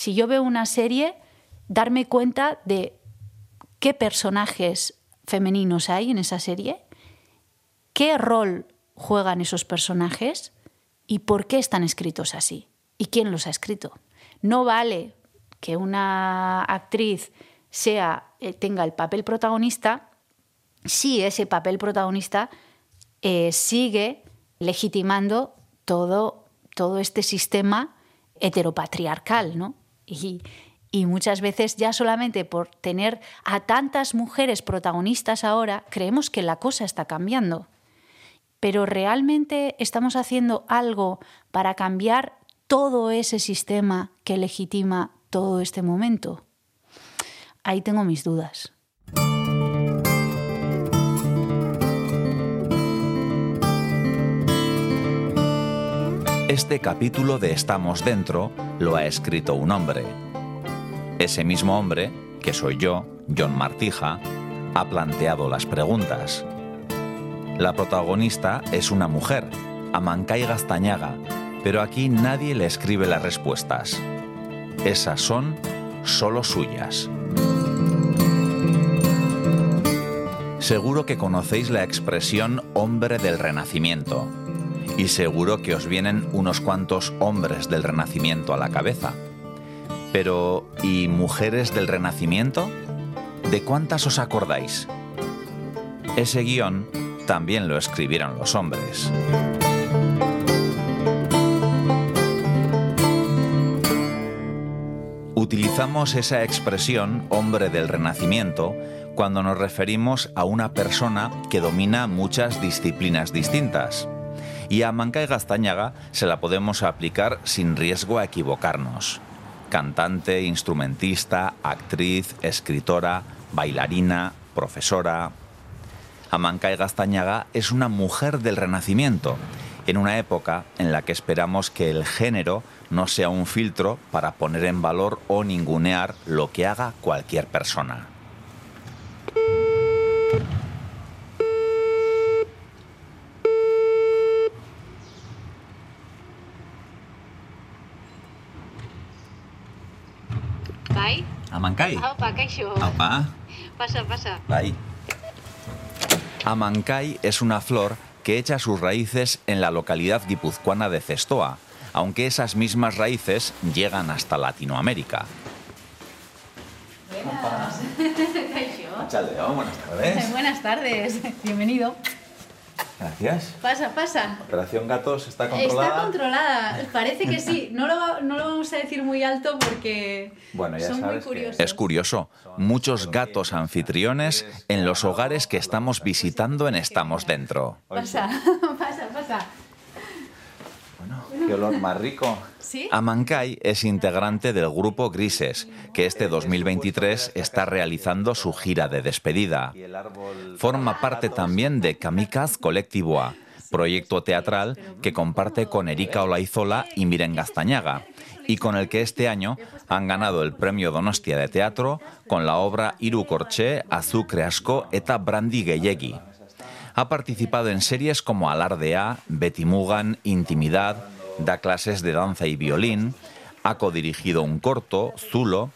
si yo veo una serie, darme cuenta de qué personajes femeninos hay en esa serie, qué rol juegan esos personajes y por qué están escritos así y quién los ha escrito. No vale que una actriz sea, eh, tenga el papel protagonista si ese papel protagonista eh, sigue legitimando todo, todo este sistema heteropatriarcal, ¿no? Y, muchas veces ya solamente por tener a tantas mujeres protagonistas ahora, creemos que la cosa está cambiando. Pero ¿realmente estamos haciendo algo para cambiar todo ese sistema que legitima todo este momento? Ahí tengo mis dudas. Este capítulo de Estamos Dentro lo ha escrito un hombre. Ese mismo hombre, que soy yo, John Martija, ha planteado las preguntas. La protagonista es una mujer, Amancay Gastañaga, pero aquí nadie le escribe las respuestas. Esas son solo suyas. Seguro que conocéis la expresión hombre del renacimiento y seguro que os vienen unos cuantos hombres del Renacimiento a la cabeza. Pero, ¿y mujeres del Renacimiento? ¿De cuántas os acordáis? Ese guion también lo escribieron los hombres. Utilizamos esa expresión hombre del Renacimiento cuando nos referimos a una persona que domina muchas disciplinas distintas y a Mancay Gastañaga se la podemos aplicar sin riesgo a equivocarnos. Cantante, instrumentista, actriz, escritora, bailarina, profesora. Amancay Gastañaga es una mujer del Renacimiento, en una época en la que esperamos que el género no sea un filtro para poner en valor o ningunear lo que haga cualquier persona. Bai? Amancay. Aupa, kaixo. Apa. Pasa, pasa. Bai. Amancay es una flor que echa sus raíces en la localidad guipuzcoana de Cestoa, aunque esas mismas raíces llegan hasta Latinoamérica. Buenas. buenas tardes. Buenas tardes. Bienvenido. Gracias. Pasa, pasa. Operación Gatos está Está controlada. Parece que sí. No lo, no lo vamos a decir muy alto porque Bueno, ya son muy sabes que- curiosos. Es curioso, muchos gatos anfitriones en los hogares que estamos visitando en Estamos Dentro. Pasa, pasa, pasa. Qué olor más rico. ¿Sí? Amancay es integrante del grupo Grises, que este 2023 está realizando su gira de despedida. Forma parte también de Kamikaz Colectivoa, proyecto teatral que comparte con Erika Olaizola y Miren Gastañaga, y con el que este año han ganado el premio Donostia de Teatro con la obra Iru Kortxe, Azukre Asko eta Brandi Gehiegi. Ha participado en series como Alardea, Betty Mugan, Intimidad, da clases de danza y violín, ha codirigido un corto, Zulo,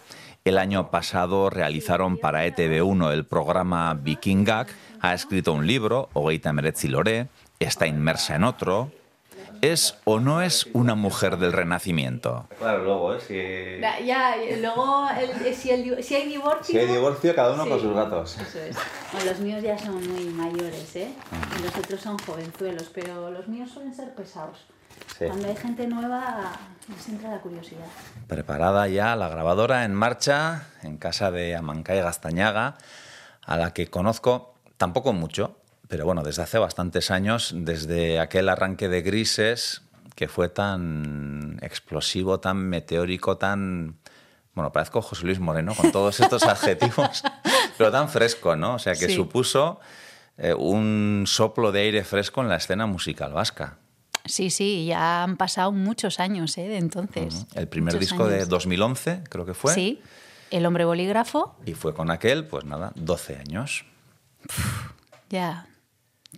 el año pasado realizaron para ETV1 el programa Vikingak, ha escrito un libro, Ogeita Meretzi Lore, está inmersa en otro. ¿Es o no es una mujer del Renacimiento? Claro, luego, ¿eh? Ya, ya, luego, el- si, el si hay divorcio... Si hay divorcio, cada uno Sí. con sus gatos. Eso es. Bueno, los míos ya son muy mayores, ¿eh? Y los otros son jovenzuelos, pero los míos suelen ser pesados. Sí. Cuando hay gente nueva, entra la curiosidad. Preparada ya la grabadora en marcha en casa de Amancay Gastañaga, a la que conozco tampoco mucho, pero bueno, desde hace bastantes años, desde aquel arranque de Grises, que fue tan explosivo, tan meteórico, tan... Bueno, parezco José Luis Moreno con todos estos adjetivos, pero tan fresco, ¿no? O sea, que Sí. supuso eh, un soplo de aire fresco en la escena musical vasca. Sí, sí, ya han pasado muchos años, ¿eh? De entonces. El primer Muchos disco de años. 2011, creo que fue. Sí, El hombre bolígrafo, Y fue con aquel, pues nada, 12 años. ya.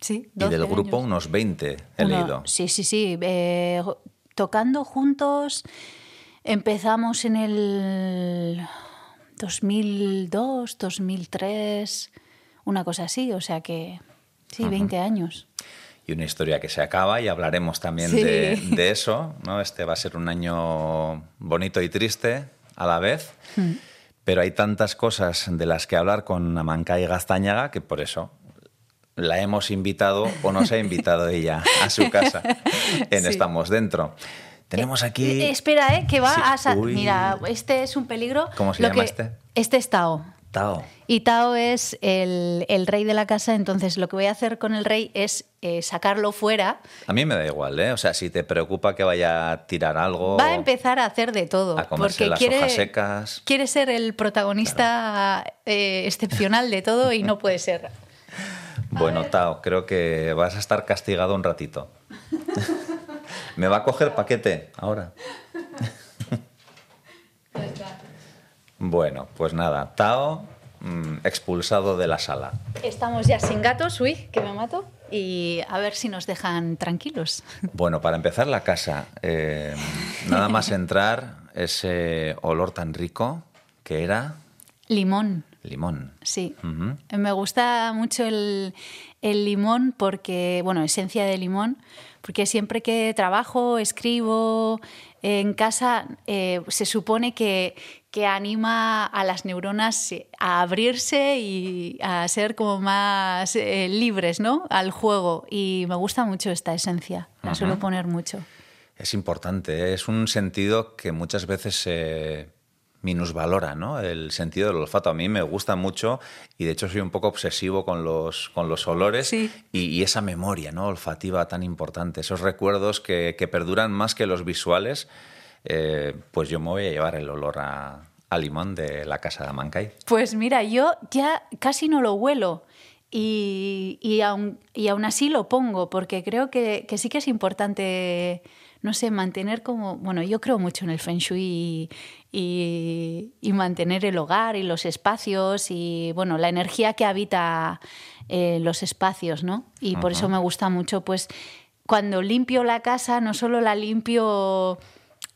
Sí, Y del 12 grupo años. unos 20, he Uno- leído. Sí, sí, sí. eh, tocando juntos Empezamos en el 2002, 2003, una cosa así, o sea que sí, 20 años. Y una historia que se acaba y hablaremos también Sí. de, de eso. ¿no? Este va a ser un año bonito y triste a la vez. Hmm. Pero hay tantas cosas de las que hablar con Amancay Gastañaga que por eso la hemos invitado o nos ha invitado ella a su casa en Sí. Estamos Dentro. Tenemos aquí... Eh, espera, ¿eh? Que va Sí, a... uy. Mira, este es un peligro. ¿Cómo se Lo llama que- este? Este es Tao. Tao. Y Tao es el, el rey de la casa, entonces lo que voy a hacer con el rey es eh, sacarlo fuera. A mí me da igual, ¿eh? O sea, si te preocupa que vaya a tirar algo... Va a empezar a hacer de todo. A comerse porque las quiere, hojas secas. quiere ser el protagonista eh, excepcional de todo y no puede ser. Bueno, Tao, creo que vas a estar castigado un ratito. Me va a coger paquete ahora. Bueno, pues nada, Tao mm, expulsado de la sala. Estamos ya sin gatos, uy, que me mato. Y a ver si nos dejan tranquilos. Bueno, para empezar la casa, eh, nada más entrar, ese olor tan rico que era Limón. limón. Sí. Me gusta mucho el, el limón porque, bueno, esencia de limón, porque siempre que trabajo, escribo en casa, eh, se supone que, que anima a las neuronas a abrirse y a ser como más eh, libres, ¿no? Al juego. Y me gusta mucho esta esencia. La suelo poner mucho. Es importante, ¿eh? es un sentido que muchas veces se minusvalora, ¿no? El sentido del olfato. A mí me gusta mucho y de hecho soy un poco obsesivo con los, con los olores Sí. y, y esa memoria ¿no? olfativa tan importante, esos recuerdos que, que perduran más que los visuales. eh, pues yo me voy a llevar el olor a, a limón de la casa de Amancay. Pues mira, yo ya casi no lo huelo y, y, aún, y aún así lo pongo porque creo que, que sí que es importante, no sé, mantener como, bueno, yo creo mucho en el feng shui y, y- y mantener el hogar y los espacios y, bueno, la energía que habita eh, los espacios, ¿no? Y por eso me gusta mucho, pues, cuando limpio la casa, no solo la limpio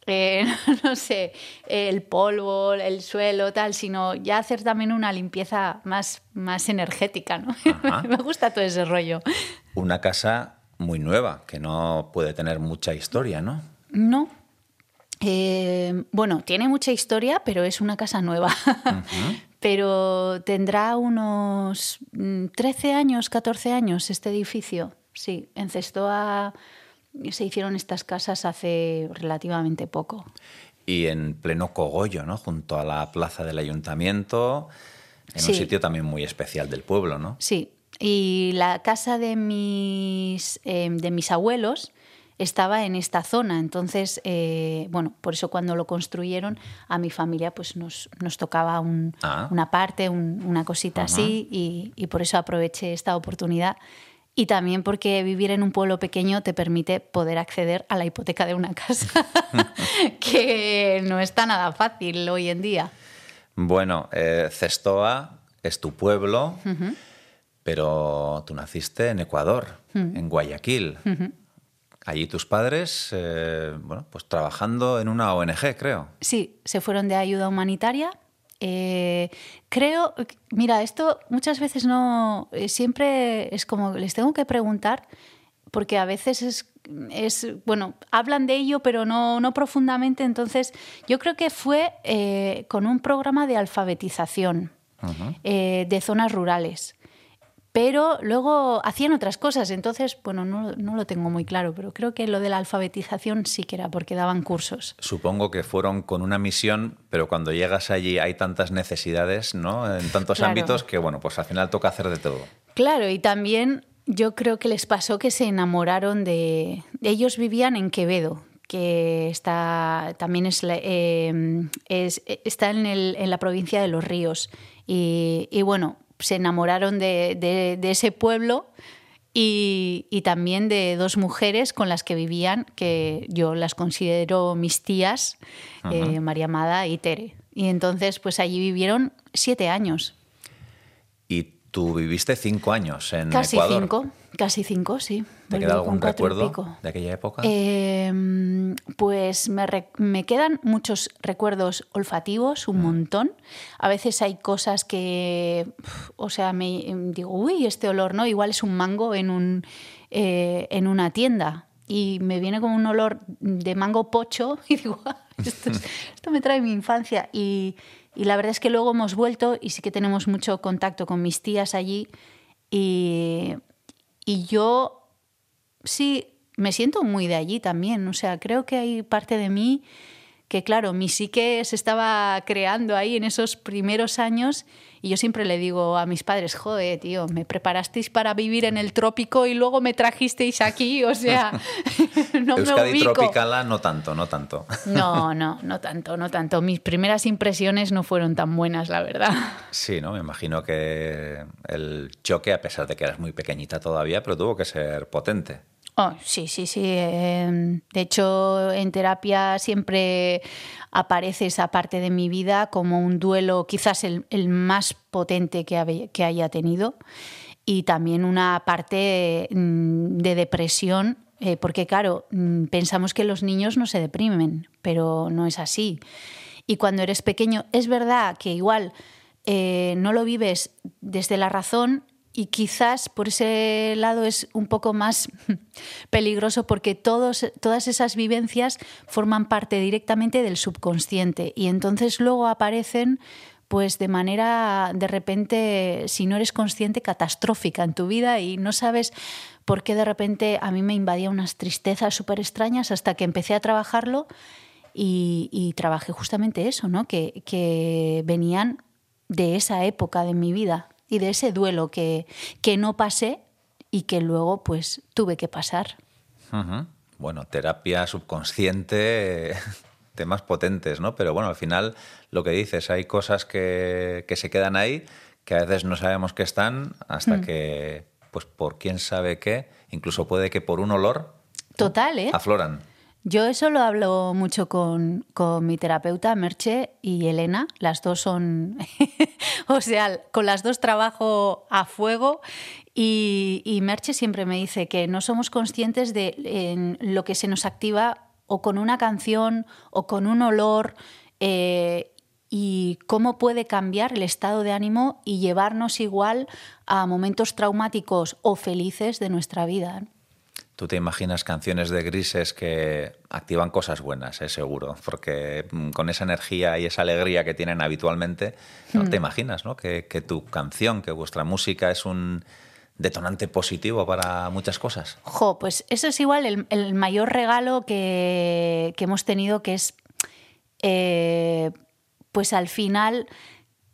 eh, no sé, el polvo, el suelo, tal, sino ya hacer también una limpieza más, más energética, ¿no? Ajá. Me gusta todo ese rollo. Una casa muy nueva, que no puede tener mucha historia, ¿no? No. Eh, bueno, tiene mucha historia, pero es una casa nueva. pero tendrá unos mm, 13 años, 14 años este edificio. Sí, en Cestoa se hicieron estas casas hace relativamente poco. y en pleno cogollo, ¿no? Junto a la plaza del ayuntamiento, en un sitio también muy especial del pueblo, ¿no? Sí, y la casa de mis, eh, de mis abuelos estaba en esta zona, entonces, eh, bueno, por eso cuando lo construyeron a mi familia pues nos, nos tocaba un- Ah. una parte, un- una cosita así, y, y por eso aproveché esta oportunidad. Y también porque vivir en un pueblo pequeño te permite poder acceder a la hipoteca de una casa, que no está nada fácil hoy en día. Bueno, eh, Cestoa es tu pueblo, pero tú naciste en Ecuador, en Guayaquil. Allí tus padres, eh, bueno, pues trabajando en una ONG, creo. Sí, se fueron de ayuda humanitaria. Eh, creo, mira, esto muchas veces no, eh, siempre es como, les tengo que preguntar, porque a veces es, es bueno, hablan de ello, pero no, no profundamente. Entonces, yo creo que fue con un programa de alfabetización de zonas rurales. Pero luego hacían otras cosas, entonces, bueno, no, no lo tengo muy claro, pero creo que lo de la alfabetización sí que era porque daban cursos. Supongo que fueron con una misión, pero cuando llegas allí hay tantas necesidades, ¿no? En tantos Claro. ámbitos que, bueno, pues al final toca hacer de todo. Claro, y también yo creo que les pasó que se enamoraron de... Ellos vivían en Quevedo, que está también es, eh, es- está en, el- en la provincia de Los Ríos. Y, y bueno, se enamoraron de, de- de ese pueblo y, y también de dos mujeres con las que vivían, que yo las considero mis tías, eh, María Amada y Tere. Y entonces, pues allí vivieron siete años. Y Tú viviste cinco años en Casi Ecuador. cinco, casi cinco, sí. ¿Te Volví queda algún recuerdo de aquella época? Eh, pues me, re- me quedan muchos recuerdos olfativos, Mm. un montón. A veces hay cosas que, o sea, me digo, uy, este olor, ¿no? Igual es un mango en, un, eh, en una tienda y me viene como un olor de mango pocho y digo, "Ah, esto, es- esto me trae mi infancia. Y, y la verdad es que luego hemos vuelto y sí que tenemos mucho contacto con mis tías allí y, y yo sí, me siento muy de allí también. O sea, creo que hay parte de mí que, claro, mi psique se estaba creando ahí en esos primeros años. Y yo siempre le digo a mis padres, joder, tío, me preparasteis para vivir en el trópico y luego me trajisteis aquí. O sea, no me Euskadi ubico. Tropicala, no tanto, no tanto. No, no, no tanto, no tanto. Mis primeras impresiones no fueron tan buenas, la verdad. Sí, ¿no? Me imagino que el choque, a pesar de que eras muy pequeñita todavía, pero tuvo que ser potente. Oh, sí, sí, sí. eh, De hecho, en terapia siempre aparece esa parte de mi vida como un duelo quizás el, más potente que haya tenido y también una parte mm, de depresión, eh, porque claro, mm, pensamos que los niños no se deprimen, pero no es así. Y cuando eres pequeño, es verdad que igual eh, no lo vives desde la razón y quizás por ese lado es un poco más peligroso porque todas esas vivencias forman parte directamente del subconsciente y entonces luego aparecen pues de manera de repente, si no eres consciente, catastrófica en tu vida y no sabes por qué de repente a mí me invadía unas tristezas súper extrañas hasta que empecé a trabajarlo y, y trabajé justamente eso, ¿no? que, que venían de esa época de mi vida y de ese duelo que, que no pasé y que luego pues tuve que pasar. Bueno, terapia subconsciente, temas potentes, ¿no? Pero bueno, al final lo que dices, hay cosas que, que se quedan ahí, que a veces no sabemos que están, hasta Mm. que, pues por quién sabe qué, incluso puede que por un olor Total, ¿eh? afloran. Yo eso lo hablo mucho con, con mi terapeuta, Merche y Elena. Las dos son, o sea, con las dos trabajo a fuego y, Merche siempre me dice que no somos conscientes de lo que se nos activa o con una canción o con un olor eh, y cómo puede cambiar el estado de ánimo y llevarnos igual a momentos traumáticos o felices de nuestra vida. Tú te imaginas canciones de grises que activan cosas buenas, es seguro, porque mm, con esa energía y esa alegría que tienen habitualmente, no te imaginas ¿no? Que, que tu canción, que vuestra música es un detonante positivo para muchas cosas. Jo, pues eso es igual el, el mayor regalo que, que hemos tenido, que es, eh, pues al final,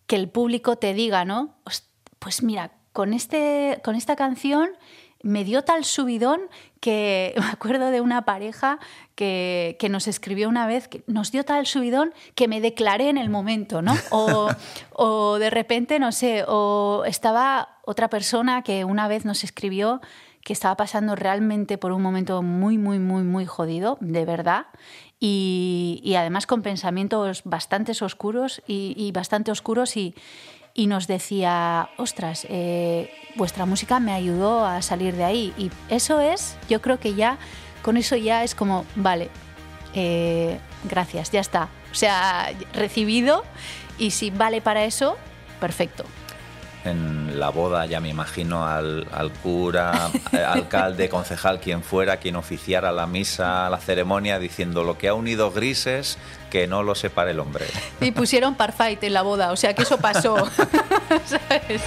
que el público te diga, ¿no? Pues mira, con, este, con esta canción me dio tal subidón que me acuerdo de una pareja que, que nos escribió una vez que nos dio tal subidón que me declaré en el momento, ¿no? O, o de repente, no sé, o estaba otra persona que una vez nos escribió que estaba pasando realmente por un momento muy, muy, muy, muy jodido, de verdad, y, y además con pensamientos bastante oscuros y, y bastante oscuros y, y nos decía, ostras, eh, vuestra música me ayudó a salir de ahí. Y eso es, yo creo que ya, con eso ya es como, vale, eh, gracias, ya está. O sea, recibido y si vale para eso, perfecto. En la boda ya me imagino al, al cura, eh, alcalde, concejal, quien fuera, quien oficiara la misa, la ceremonia, diciendo lo que ha unido grises, que no lo separe el hombre. Y pusieron Parfight en la boda, o sea que eso pasó. ¿Sabes?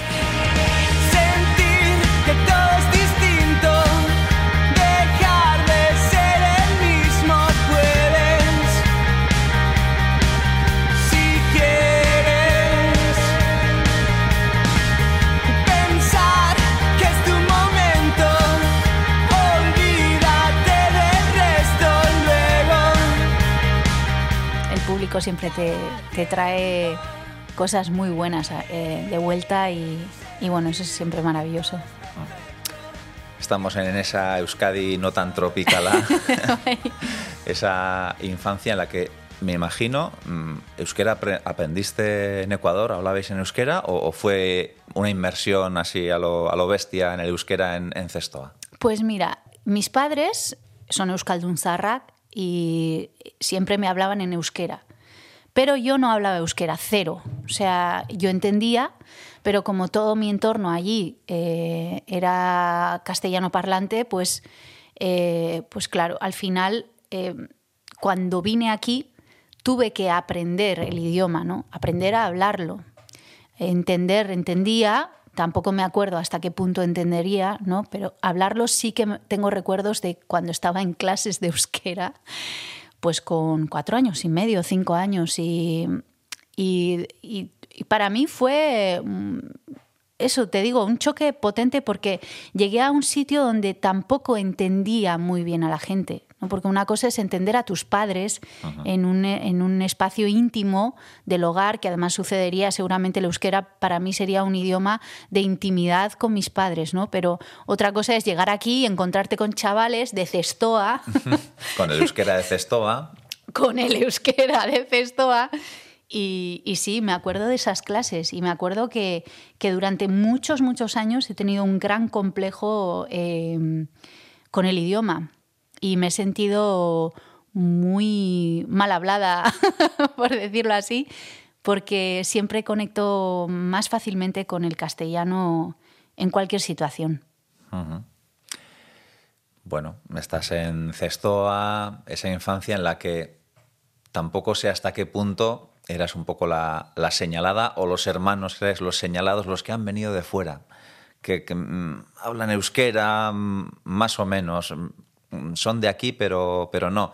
Público siempre te, te trae cosas muy buenas eh, de vuelta y, y bueno, eso es siempre maravilloso. Estamos en esa Euskadi no tan tropical, esa infancia en la que me imagino, mm, ¿euskera apre- aprendiste en Ecuador? ¿Hablabais en euskera? ¿O, o fue una inmersión así a lo, a lo bestia en el euskera en, en Cestoa? Pues mira, mis padres son euskaldunzarrak y siempre me hablaban en euskera. Pero yo no hablaba euskera, cero. O sea, yo entendía, pero como todo mi entorno allí eh, era castellano parlante, pues, eh, pues claro, al final, eh, cuando vine aquí, tuve que aprender el idioma, ¿no? Aprender a hablarlo. Entender, entendía, tampoco me acuerdo hasta qué punto entendería, ¿no? Pero hablarlo sí que tengo recuerdos de cuando estaba en clases de euskera, pues con cuatro años y medio, cinco años, y, y- y- para mí fue mm, eso, te digo, un choque potente porque llegué a un sitio donde tampoco entendía muy bien a la gente. ¿no? Porque una cosa es entender a tus padres en, un, en un espacio íntimo del hogar, que además sucedería seguramente el euskera para mí sería un idioma de intimidad con mis padres, ¿no? Pero otra cosa es llegar aquí y encontrarte con chavales de cestoa, Con el euskera de Cestoa. con el euskera de Cestoa. Y, sí, me acuerdo de esas clases y me acuerdo que, que durante muchos, muchos años he tenido un gran complejo eh, con el idioma y me he sentido muy mal hablada, por decirlo así, porque siempre conecto más fácilmente con el castellano en cualquier situación. Bueno, estás en Cestoa, esa infancia en la que tampoco sé hasta qué punto eras un poco la, la señalada o los hermanos eres los señalados, los que han venido de fuera, que, que, mm, hablan euskera mm, más o menos, mm, son de aquí pero, pero no.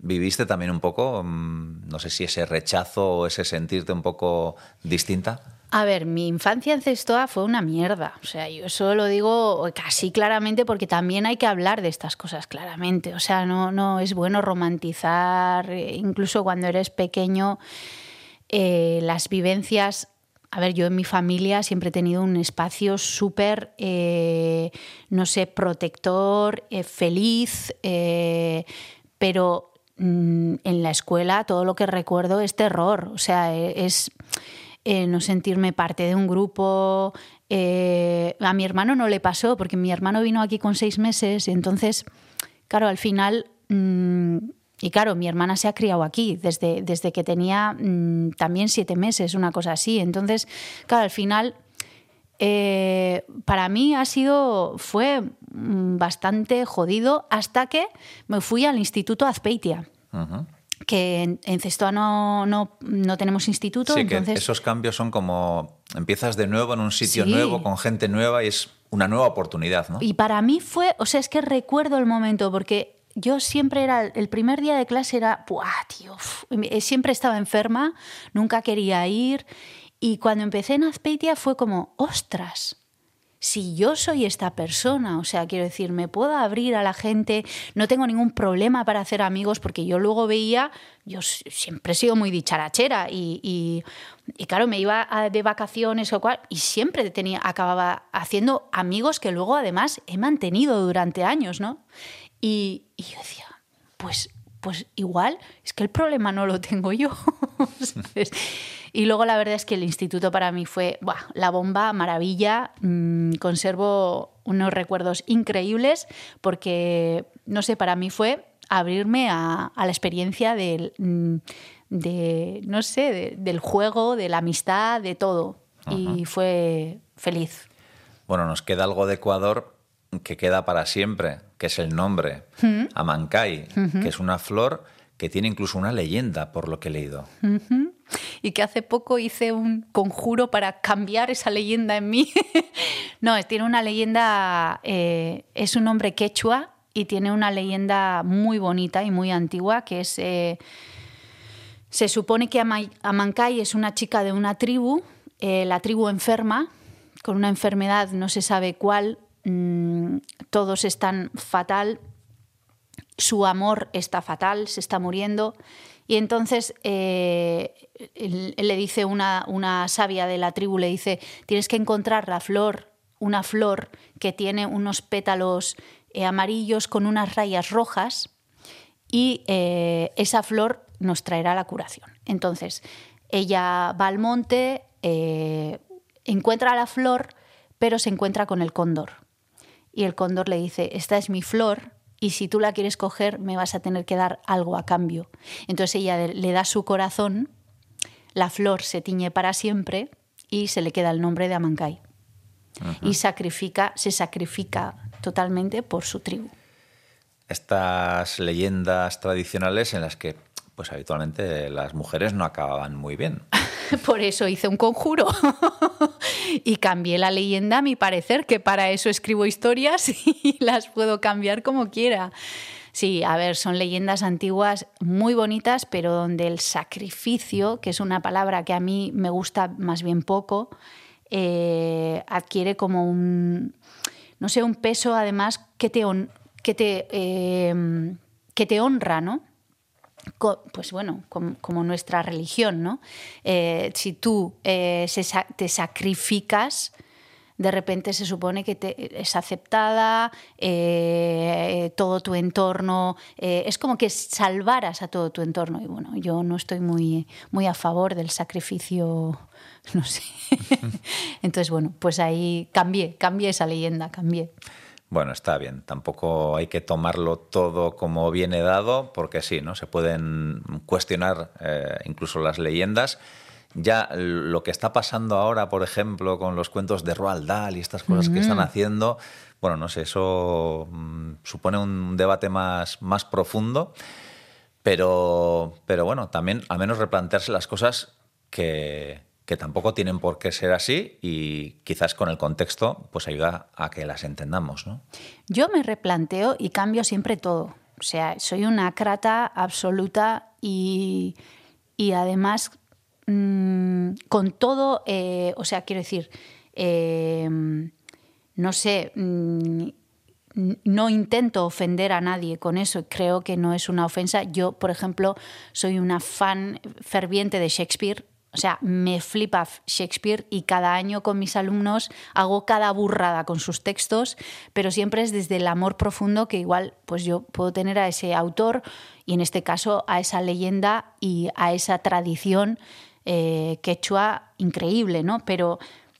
¿Viviste también un poco, no sé si ese rechazo o ese sentirte un poco distinta? A ver, mi infancia en Cestoa fue una mierda. O sea, yo eso lo digo casi claramente porque también hay que hablar de estas cosas claramente. O sea, no, no es bueno romantizar, eh, incluso cuando eres pequeño, eh, las vivencias. A ver, yo en mi familia siempre he tenido un espacio súper, eh, no sé, protector, eh, feliz, pero mm, en la escuela todo lo que recuerdo es terror. O sea, eh, es no sentirme parte de un grupo. A mi hermano no le pasó, porque mi hermano vino aquí con seis meses entonces, claro, al final, mm, y claro, mi hermana se ha criado aquí desde, desde que tenía mm, también siete meses, una cosa así. Entonces, claro, al final... eh, para mí ha sido, fue mm, bastante jodido hasta que me fui al Instituto Azpeitia que en, en Cestoa no, no, no tenemos instituto, Sí, que esos cambios son como empiezas de nuevo en un sitio Sí. nuevo, con gente nueva y es una nueva oportunidad, ¿no? y para mí fue, o sea, es que recuerdo el momento porque yo siempre era el primer día de clase era, ¡buah, tío! eh, siempre estaba enferma, nunca quería ir y cuando empecé en Azpeitia fue como, ostras. Si yo soy esta persona, o sea, quiero decir, me puedo abrir a la gente, no tengo ningún problema para hacer amigos, porque yo luego veía, yo siempre he sido muy dicharachera y, y, y claro, me iba de vacaciones o cual, y siempre tenía, acababa haciendo amigos que luego además he mantenido durante años, ¿no? Y, y yo decía, pues, pues igual, es que el problema no lo tengo yo. ¿sabes? Y luego la verdad es que el instituto para mí fue buah, la bomba, maravilla. Mm, conservo unos recuerdos increíbles porque, no sé, para mí fue abrirme a, a la experiencia del, mm, de, no sé, de- del juego, de la amistad, de todo. Y fue feliz. Bueno, nos queda algo de Ecuador que queda para siempre, que es el nombre, Amancay, que es una flor que tiene incluso una leyenda, por lo que he leído. y que hace poco hice un conjuro para cambiar esa leyenda en mí. no, es- tiene una leyenda, eh, es un nombre quechua y tiene una leyenda muy bonita y muy antigua que es... eh, se supone que Ama- Amancay es una chica de una tribu, eh, la tribu enferma, con una enfermedad, no se sabe cuál, mm, todos están fatal, su amor está fatal, se está muriendo. Y entonces eh, le dice una, una sabia de la tribu, le dice, tienes que encontrar la flor, una flor que tiene unos pétalos eh, amarillos con unas rayas rojas y eh, esa flor nos traerá la curación. Entonces, ella va al monte, encuentra la flor, pero se encuentra con el cóndor. Y el cóndor le dice, esta es mi flor y si tú la quieres coger me vas a tener que dar algo a cambio. Entonces ella le da su corazón, la flor se tiñe para siempre y se le queda el nombre de Amancay. Y sacrifica, se sacrifica totalmente por su tribu. Estas leyendas tradicionales en las que pues habitualmente las mujeres no acababan muy bien. Por eso hice un conjuro y cambié la leyenda a mi parecer, que para eso escribo historias y las puedo cambiar como quiera. Sí, a ver, son leyendas antiguas muy bonitas, pero donde el sacrificio, que es una palabra que a mí me gusta más bien poco, eh, adquiere como un, no sé, un peso además que te, que te, eh, que te honra, ¿no? Pues bueno, como, nuestra religión, ¿no? Eh, si tú te sacrificas, de repente se supone que te, es aceptada, eh, todo tu entorno, eh, es como que salvaras a todo tu entorno. Y bueno, yo no estoy muy, muy a favor del sacrificio, no sé. Entonces, bueno, pues ahí cambié, cambié esa leyenda, cambié. Bueno, está bien. Tampoco hay que tomarlo todo como viene dado, porque sí, ¿no? Se pueden cuestionar eh, incluso las leyendas ya lo que está pasando ahora, por ejemplo, con los cuentos de Roald Dahl y estas cosas que están haciendo, bueno, no sé, eso mm, supone un debate más, más profundo, pero, pero bueno, también al menos replantearse las cosas que, que tampoco tienen por qué ser así y quizás con el contexto pues ayuda a que las entendamos. ¿no? Yo me replanteo y cambio siempre todo. O sea, soy una crata absoluta y, y además Mm, con todo, eh, o sea, quiero decir, eh, no sé, mm, no intento ofender a nadie con eso, creo que no es una ofensa. Yo, por ejemplo, soy una fan ferviente de Shakespeare, o sea, me flipa Shakespeare y cada año con mis alumnos hago cada burrada con sus textos, pero siempre es desde el amor profundo que igual pues yo puedo tener a ese autor y en este caso a esa leyenda y a esa tradición eh, quechua increíble, ¿no? Pero,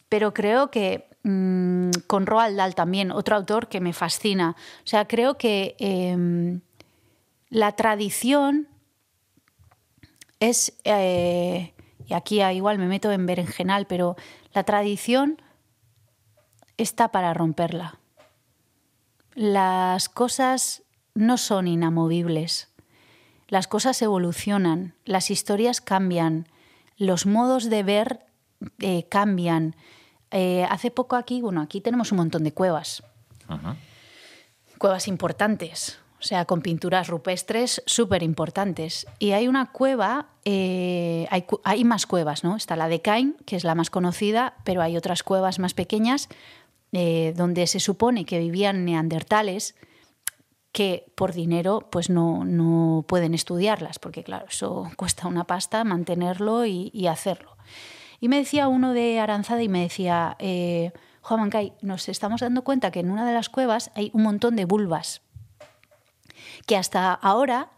pero creo que mm, con Roald Dahl también, otro autor que me fascina. O sea, creo que em, la tradición es, eh, y aquí igual me meto en berenjenal, pero la tradición está para romperla. Las cosas no son inamovibles. Las cosas evolucionan, las historias cambian, los modos de ver eh, cambian. Eh, hace poco aquí, bueno, aquí tenemos un montón de cuevas. Cuevas importantes, o sea, con pinturas rupestres súper importantes. Y hay una cueva, eh, hay, más cuevas, ¿no? Está la de Cain, que es la más conocida, pero hay otras cuevas más pequeñas donde se supone que vivían neandertales que por dinero pues no, no, pueden estudiarlas, porque claro, eso cuesta una pasta mantenerlo y, hacerlo. Y me decía uno de Aranzada y me decía, eh, Juan Mancay, nos estamos dando cuenta que en una de las cuevas hay un montón de vulvas, que hasta ahora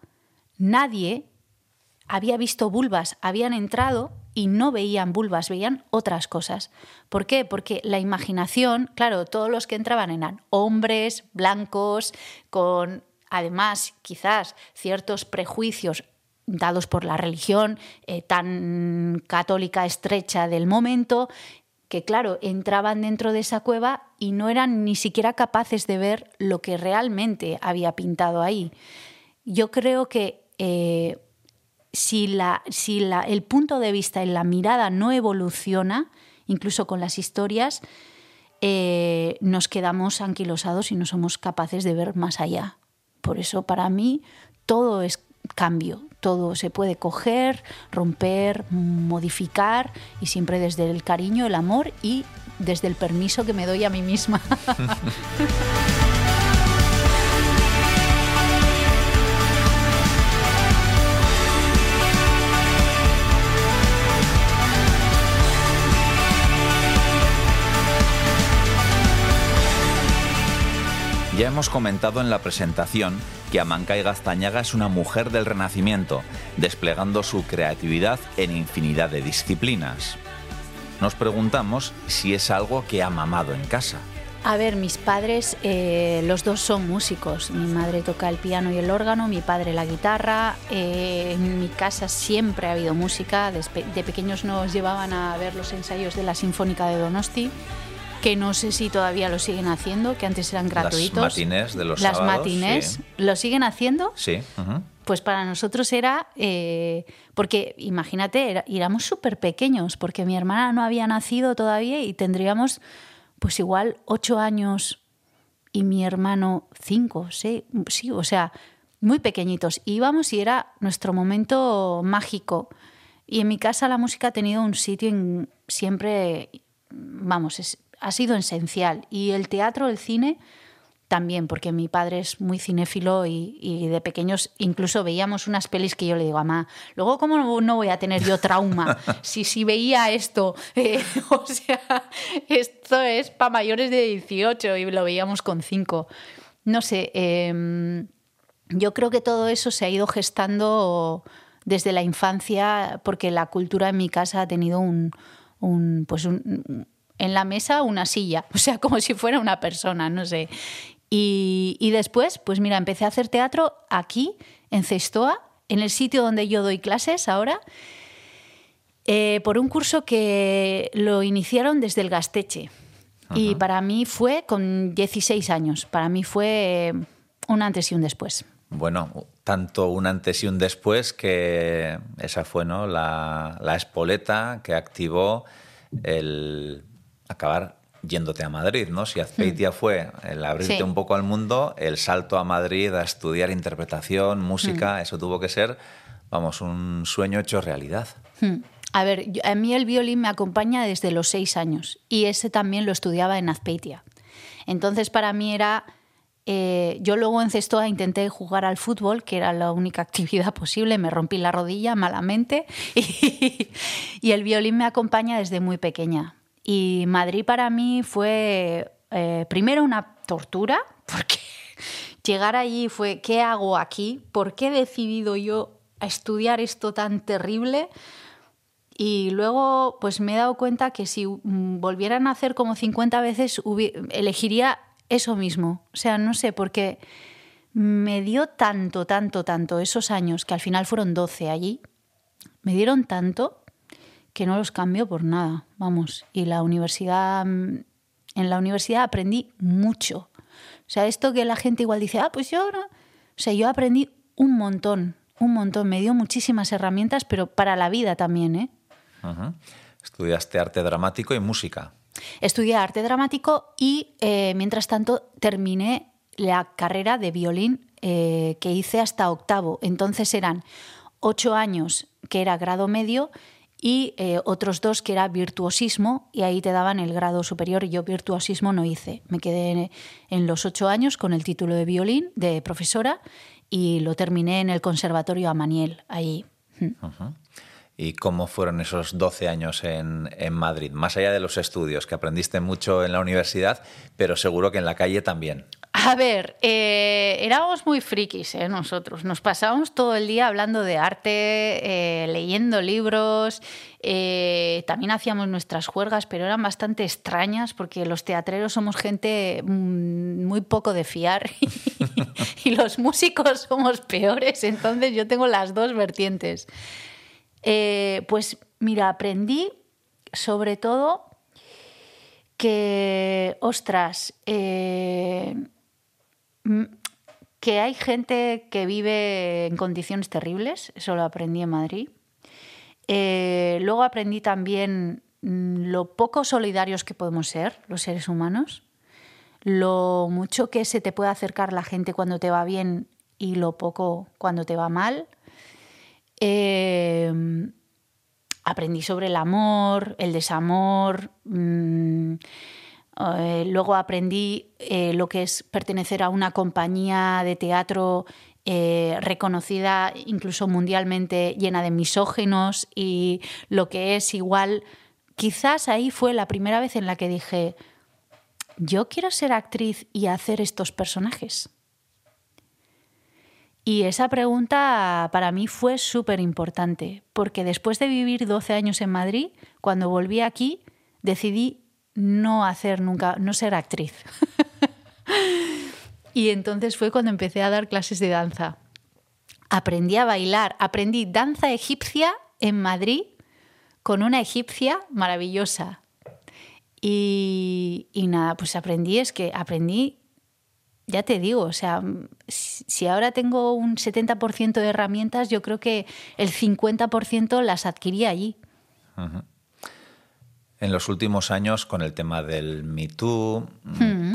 nadie había visto vulvas, habían entrado y no veían vulvas, veían otras cosas. ¿Por qué? Porque la imaginación, claro, todos los que entraban eran hombres blancos, con además quizás ciertos prejuicios dados por la religión eh, tan católica estrecha del momento, que claro, entraban dentro de esa cueva y no eran ni siquiera capaces de ver lo que realmente había pintado ahí. Yo creo que eh, si, la, si la, el punto de vista y la mirada no evoluciona, incluso con las historias, eh, nos quedamos anquilosados y no somos capaces de ver más allá. Por eso para mí todo es cambio, todo se puede coger, romper, modificar y siempre desde el cariño, el amor y desde el permiso que me doy a mí misma. Ya hemos comentado en la presentación que Amancay Gaztañaga es una mujer del Renacimiento, desplegando su creatividad en infinidad de disciplinas. Nos preguntamos si es algo que ha mamado en casa. A ver, mis padres, eh, los dos son músicos. Mi madre toca el piano y el órgano, mi padre la guitarra. Eh, en mi casa siempre ha habido música. De, de pequeños nos llevaban a ver los ensayos de la Sinfónica de Donosti que no sé si todavía lo siguen haciendo, que antes eran gratuitos. Las matines de los Las sábados, matines, sí. ¿lo siguen haciendo? Sí. ujú. Pues para nosotros era, eh, porque imagínate, era, éramos súper pequeños, porque mi hermana no había nacido todavía y tendríamos pues igual ocho años y mi hermano cinco, sí, sí, o sea, muy pequeñitos. Íbamos y era nuestro momento mágico. Y en mi casa la música ha tenido un sitio en- siempre, vamos, es- ha sido esencial. Y el teatro, el cine, también, porque mi padre es muy cinéfilo y, y de pequeños incluso veíamos unas pelis que yo le digo, mamá, luego cómo no- no voy a tener yo trauma si, si veía esto. Eh, o sea, esto es para mayores de 18 y lo veíamos con 5. No sé, eh, yo creo que todo eso se ha ido gestando desde la infancia porque la cultura en mi casa ha tenido un, un, pues un, en la mesa una silla, o sea, como si fuera una persona, no sé. Y, y después, pues mira, empecé a hacer teatro aquí, en Cestoa, en el sitio donde yo doy clases ahora, eh, por un curso que lo iniciaron desde el Gasteche. Y para mí fue con 16 años, para mí fue eh, un antes y un después. Bueno, tanto un antes y un después que esa fue ¿no? la, la espoleta que activó el acabar yéndote a Madrid, ¿no? Si Azpeitia fue el abrirte Sí. un poco al mundo, el salto a Madrid a estudiar interpretación, música, eso tuvo que ser, vamos, un sueño hecho realidad. Hmm. A ver, a mí el violín me acompaña desde los seis años y ese también lo estudiaba en Azpeitia. Entonces para mí era... eh, yo luego en Cestoa intenté jugar al fútbol, que era la única actividad posible, me rompí la rodilla malamente y, y el violín me acompaña desde muy pequeña. Y Madrid para mí fue eh, primero una tortura, porque llegar allí fue, ¿qué hago aquí? ¿Por qué he decidido yo estudiar esto tan terrible? Y luego, pues me he dado cuenta que si volvieran a hacer como 50 veces, elegiría eso mismo. O sea, no sé, porque me dio tanto, tanto, tanto esos años, que al final fueron 12 allí, me dieron tanto que no los cambio por nada, vamos. Y la universidad, mm, en la universidad aprendí mucho. O sea, esto que la gente igual dice, ah, pues yo ahora... O sea, yo aprendí un montón, un montón. Me dio muchísimas herramientas, pero para la vida también, ¿eh? Ujú. Estudiaste arte dramático y música. Estudié arte dramático y, eh, mientras tanto, terminé la carrera de violín eh, que hice hasta octavo. Entonces eran ocho años, que era grado medio, y eh, otros dos, que era virtuosismo, y ahí te daban el grado superior. Y yo virtuosismo no hice. Me quedé en, los ocho años con el título de violín, de profesora, y lo terminé en el Conservatorio Amaniel, ahí. Ujú. ¿Y cómo fueron esos 12 años en, en Madrid? Más allá de los estudios, que aprendiste mucho en la universidad, pero seguro que en la calle también. A ver, eh, éramos muy frikis ¿eh? nosotros. Nos pasábamos todo el día hablando de arte, eh, leyendo libros. eh, también hacíamos nuestras juergas, pero eran bastante extrañas porque los teatreros somos gente mm, muy poco de fiar y los músicos somos peores. Entonces yo tengo las dos vertientes. Pues mira, aprendí sobre todo que, ostras, que hay gente que vive en condiciones terribles, eso lo aprendí en Madrid. Eh, luego aprendí también mm, lo poco solidarios que podemos ser los seres humanos, lo mucho que se te puede acercar la gente cuando te va bien y lo poco cuando te va mal. Eh, aprendí sobre el amor, el desamor. mm, eh, luego aprendí eh, lo que es pertenecer a una compañía de teatro eh, reconocida incluso mundialmente, llena de misógenos y lo que es igual. Quizás ahí fue la primera vez en la que dije, yo quiero ser actriz y hacer estos personajes. Y esa pregunta para mí fue súper importante, porque después de vivir 12 años en Madrid, cuando volví aquí, decidí no hacer nunca, no ser actriz. y entonces fue cuando empecé a dar clases de danza. Aprendí a bailar, aprendí danza egipcia en Madrid con una egipcia maravillosa. Y, y nada, pues aprendí, es que aprendí, ya te digo, o sea, si ahora tengo un 70% de herramientas, yo creo que el 50% las adquirí allí. En los últimos años, con el tema del Me Too,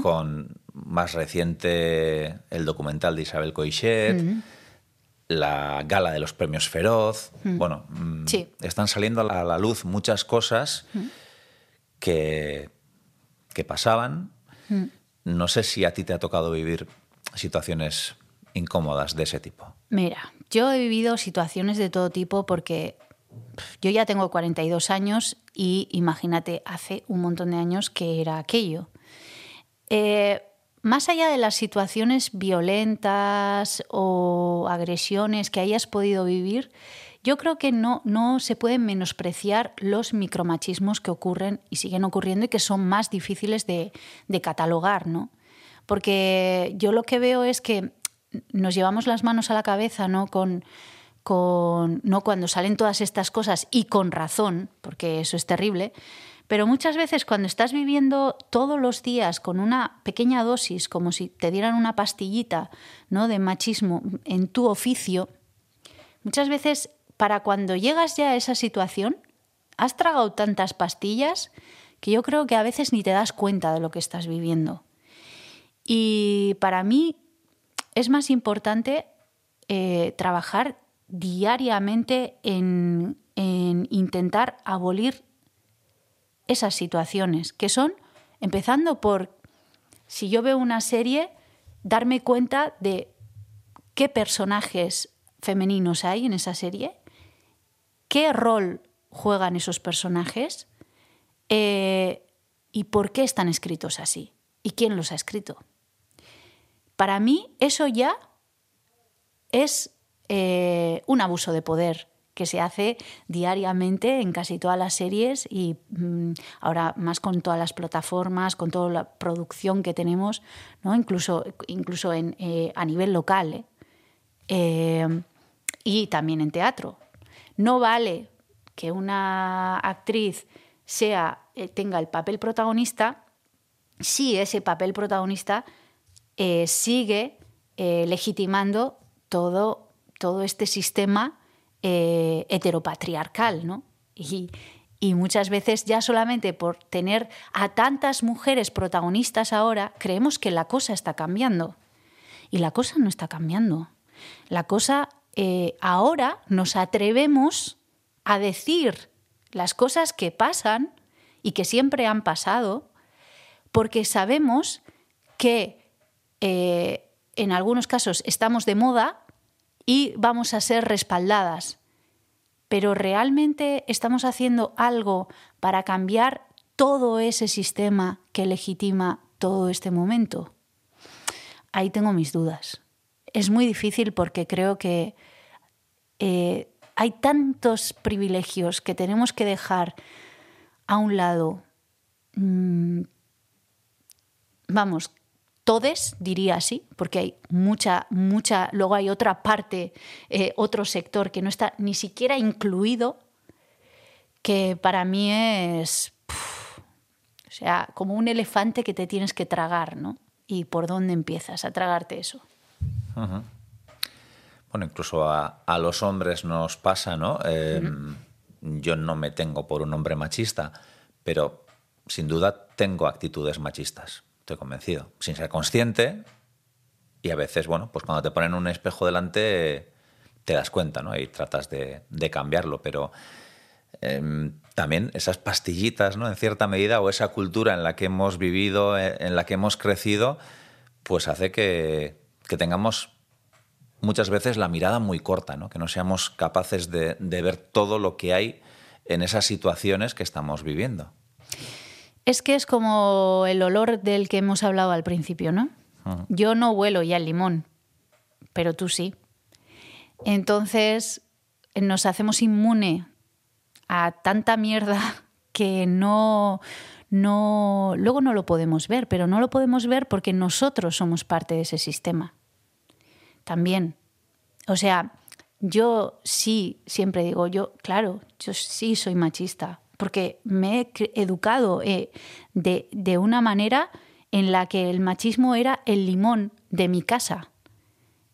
con más reciente el documental de Isabel Coixet, la gala de los premios Feroz, bueno, mm, Sí. están saliendo a la luz muchas cosas que, que pasaban. No sé si a ti te ha tocado vivir situaciones incómodas de ese tipo. Mira, yo he vivido situaciones de todo tipo porque yo ya tengo 42 años y imagínate, hace un montón de años que era aquello. Eh, más allá de las situaciones violentas o agresiones que hayas podido vivir, yo creo que no, no se pueden menospreciar los micromachismos que ocurren y siguen ocurriendo y que son más difíciles de, de catalogar, ¿no? Porque yo lo que veo es que nos llevamos las manos a la cabeza, ¿no? Con, con, no cuando salen todas estas cosas y con razón, porque eso es terrible, pero muchas veces cuando estás viviendo todos los días con una pequeña dosis, como si te dieran una pastillita ¿no? de machismo en tu oficio, muchas veces para cuando llegas ya a esa situación, has tragado tantas pastillas que yo creo que a veces ni te das cuenta de lo que estás viviendo. Y para mí es más importante eh, trabajar diariamente en, en intentar abolir esas situaciones, que son, empezando por, si yo veo una serie, darme cuenta de qué personajes femeninos hay en esa serie, qué rol juegan esos personajes eh, y por qué están escritos así y quién los ha escrito. Para mí eso ya es eh, un abuso de poder que se hace diariamente en casi todas las series y mm, ahora más con todas las plataformas, con toda la producción que tenemos, ¿no? incluso, incluso en, eh, a nivel local ¿eh? Y también en teatro. No vale que una actriz sea, tenga el papel protagonista si ese papel protagonista sigue legitimando todo, todo este sistema eh, heteropatriarcal, ¿no? Y, muchas veces ya solamente por tener a tantas mujeres protagonistas ahora, creemos que la cosa está cambiando. Y la cosa no está cambiando. La cosa eh, ahora nos atrevemos a decir las cosas que pasan y que siempre han pasado, porque sabemos que eh, en algunos casos estamos de moda y vamos a ser respaldadas. Pero realmente estamos haciendo algo para cambiar todo ese sistema que legitima todo este momento. Ahí tengo mis dudas. Es muy difícil porque creo que eh, hay tantos privilegios que tenemos que dejar a un lado. Mm, vamos, todes, diría así, porque hay mucha, mucha, luego hay otra parte, eh, otro sector que no está ni siquiera incluido, que para mí es, puf, o sea, como un elefante que te tienes que tragar, ¿no? ¿Y por dónde empiezas a tragarte eso? Bueno, incluso a, a los hombres nos pasa, ¿no? Eh, Yo no me tengo por un hombre machista, pero sin duda tengo actitudes machistas, estoy convencido, sin ser consciente. Y a veces, bueno, pues cuando te ponen un espejo delante te das cuenta, ¿no? Y tratas de, cambiarlo, pero eh, también esas pastillitas, ¿no? En cierta medida, o esa cultura en la que hemos vivido, eh, en la que hemos crecido, pues hace que, tengamos muchas veces la mirada muy corta, ¿no? que no seamos capaces de ver todo lo que hay en esas situaciones que estamos viviendo. Es que es como el olor del que hemos hablado al principio, ¿no? Yo no huelo ya el limón, pero tú sí. Entonces nos hacemos inmune a tanta mierda que no, no, luego no lo podemos ver, pero no lo podemos ver porque nosotros somos parte de ese sistema. También. O sea, yo sí, siempre digo, yo, claro, yo sí soy machista, porque me he educado eh, de, de una manera en la que el machismo era el limón de mi casa.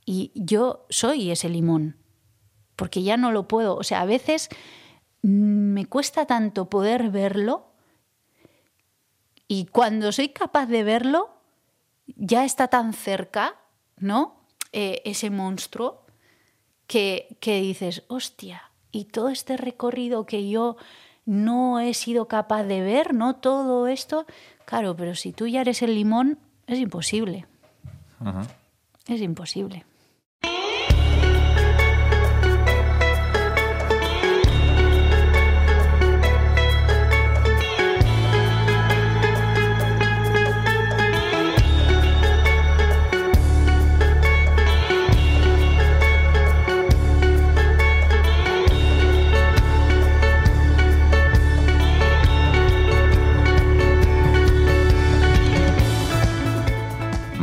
Y yo soy ese limón, porque ya no lo puedo. O sea, a veces mm, me cuesta tanto poder verlo y cuando soy capaz de verlo, ya está tan cerca, ¿no? Eh, ese monstruo que, que dices, hostia, y todo este recorrido que yo no he sido capaz de ver, ¿no? Todo esto, claro, pero si tú ya eres el limón, es imposible. Es imposible.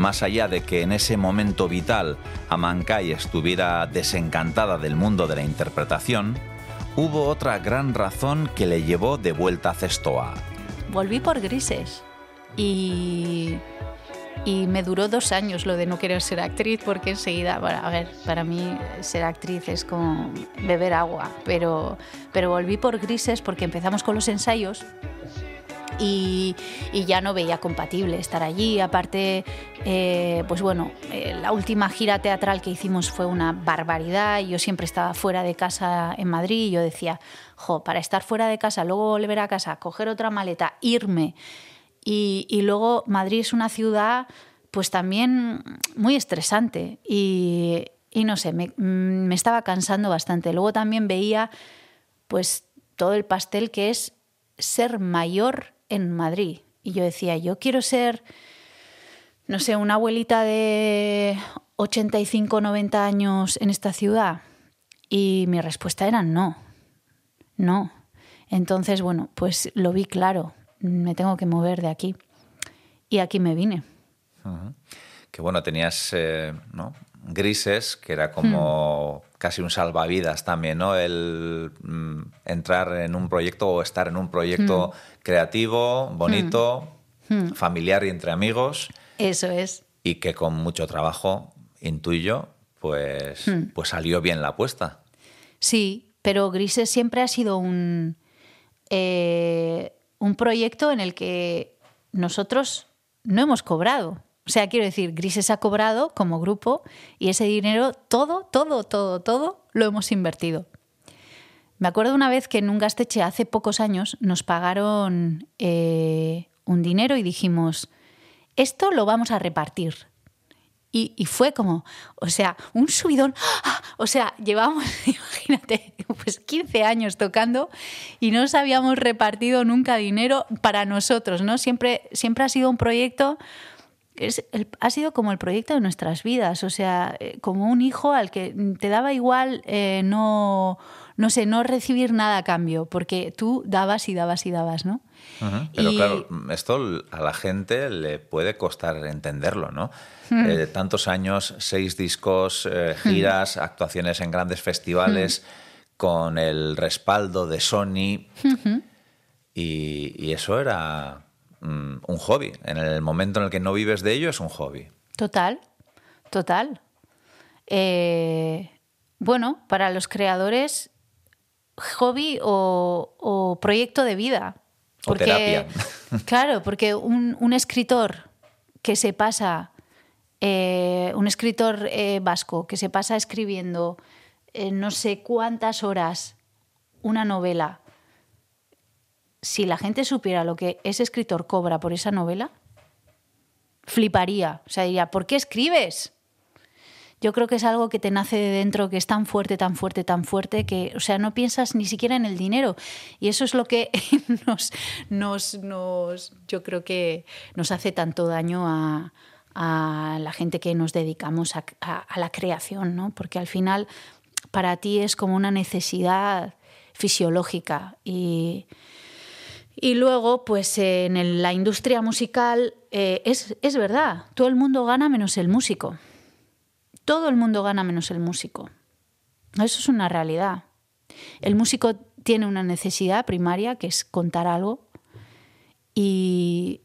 Más allá de que en ese momento vital Amancay estuviera desencantada del mundo de la interpretación, hubo otra gran razón que le llevó de vuelta a Cestoa. Volví por grises y, y me duró dos años lo de no querer ser actriz porque enseguida, bueno, a ver, para mí ser actriz es como beber agua, pero, pero volví por grises porque empezamos con los ensayos y, ya no veía compatible estar allí. Aparte, eh, pues bueno, eh, la última gira teatral que hicimos fue una barbaridad. y Yo siempre estaba fuera de casa en Madrid y yo decía, jo, para estar fuera de casa, luego volver a casa, coger otra maleta, irme. Y, luego Madrid es una ciudad pues también muy estresante y, no sé, me estaba cansando bastante. Luego también veía pues todo el pastel que es ser mayor en Madrid. Y yo decía, yo quiero ser, no sé, una abuelita de 85, 90 años en esta ciudad. Y mi respuesta era no, no. Entonces, bueno, pues lo vi claro, me tengo que mover de aquí. Y aquí me vine. Que bueno, tenías eh, ¿no? grises, que era como casi un salvavidas también, ¿no? El mm, entrar en un proyecto o estar en un proyecto creativo, bonito, familiar y entre amigos, Eso es. y que con mucho trabajo, intuyo, pues, pues salió bien la apuesta. Sí, pero Grises siempre ha sido un, eh, un proyecto en el que nosotros no hemos cobrado. O sea, quiero decir, Grises ha cobrado como grupo y ese dinero, todo, todo, todo, todo, lo hemos invertido. Me acuerdo una vez que en un gasteche hace pocos años nos pagaron eh, un dinero y dijimos, esto lo vamos a repartir. Y, y fue como, o sea, un subidón. ¡Ah! O sea, llevamos, imagínate, pues 15 años tocando y no nos habíamos repartido nunca dinero para nosotros, ¿no? Siempre, siempre ha sido un proyecto, es el- ha sido como el proyecto de nuestras vidas, o sea, eh, como un hijo al que te daba igual eh, no, no sé, no recibir nada a cambio, porque tú dabas y dabas y dabas, ¿no? Pero Y- claro, esto a la gente le puede costar entenderlo, ¿no? Eh, tantos años, seis discos, eh, giras, actuaciones en grandes festivales, con el respaldo de Sony. y, y eso era un hobby. En el momento en el que no vives de ello, es un hobby. Total, total. Eh, bueno, para los creadores, hobby o, o proyecto de vida. O terapia. Claro, porque un, un escritor que se pasa, eh, un escritor eh, vasco que se pasa escribiendo no sé cuántas horas una novela, si la gente supiera lo que ese escritor cobra por esa novela, fliparía. O sea, diría, ¿por qué escribes? yo creo que es algo que te nace de dentro, que es tan fuerte, tan fuerte, tan fuerte, que, o sea, no piensas ni siquiera en el dinero. Y eso es lo que nos, nos, nos yo creo que nos hace tanto daño a, a la gente que nos dedicamos a, a, a la creación, ¿no? Porque al final para ti es como una necesidad fisiológica y, y luego, pues en la industria musical eh, es, es verdad, todo el mundo gana menos el músico. Todo el mundo gana menos el músico. Eso es una realidad. El músico tiene una necesidad primaria que es contar algo y,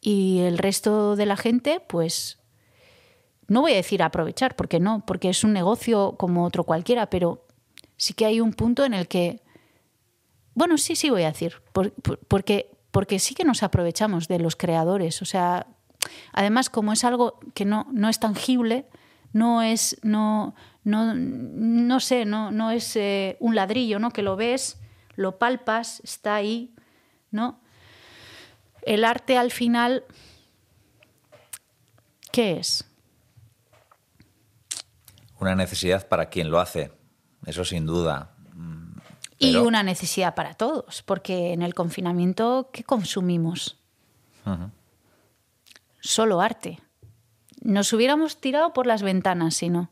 y el resto de la gente, pues no voy a decir aprovechar, porque no, porque es un negocio como otro cualquiera, pero sí que hay un punto en el que, bueno, sí, sí voy a decir, por- por- porque, porque sí que nos aprovechamos de los creadores, o sea, además como es algo que no, no es tangible, no es, no, no, no sé, no, no es eh, un ladrillo, ¿no? Que lo ves, lo palpas, está ahí, ¿no? El arte al final, ¿qué es? Una necesidad para quien lo hace, eso sin duda. Y una necesidad para todos, porque en el confinamiento, ¿qué consumimos? Solo arte. Nos hubiéramos tirado por las ventanas si no.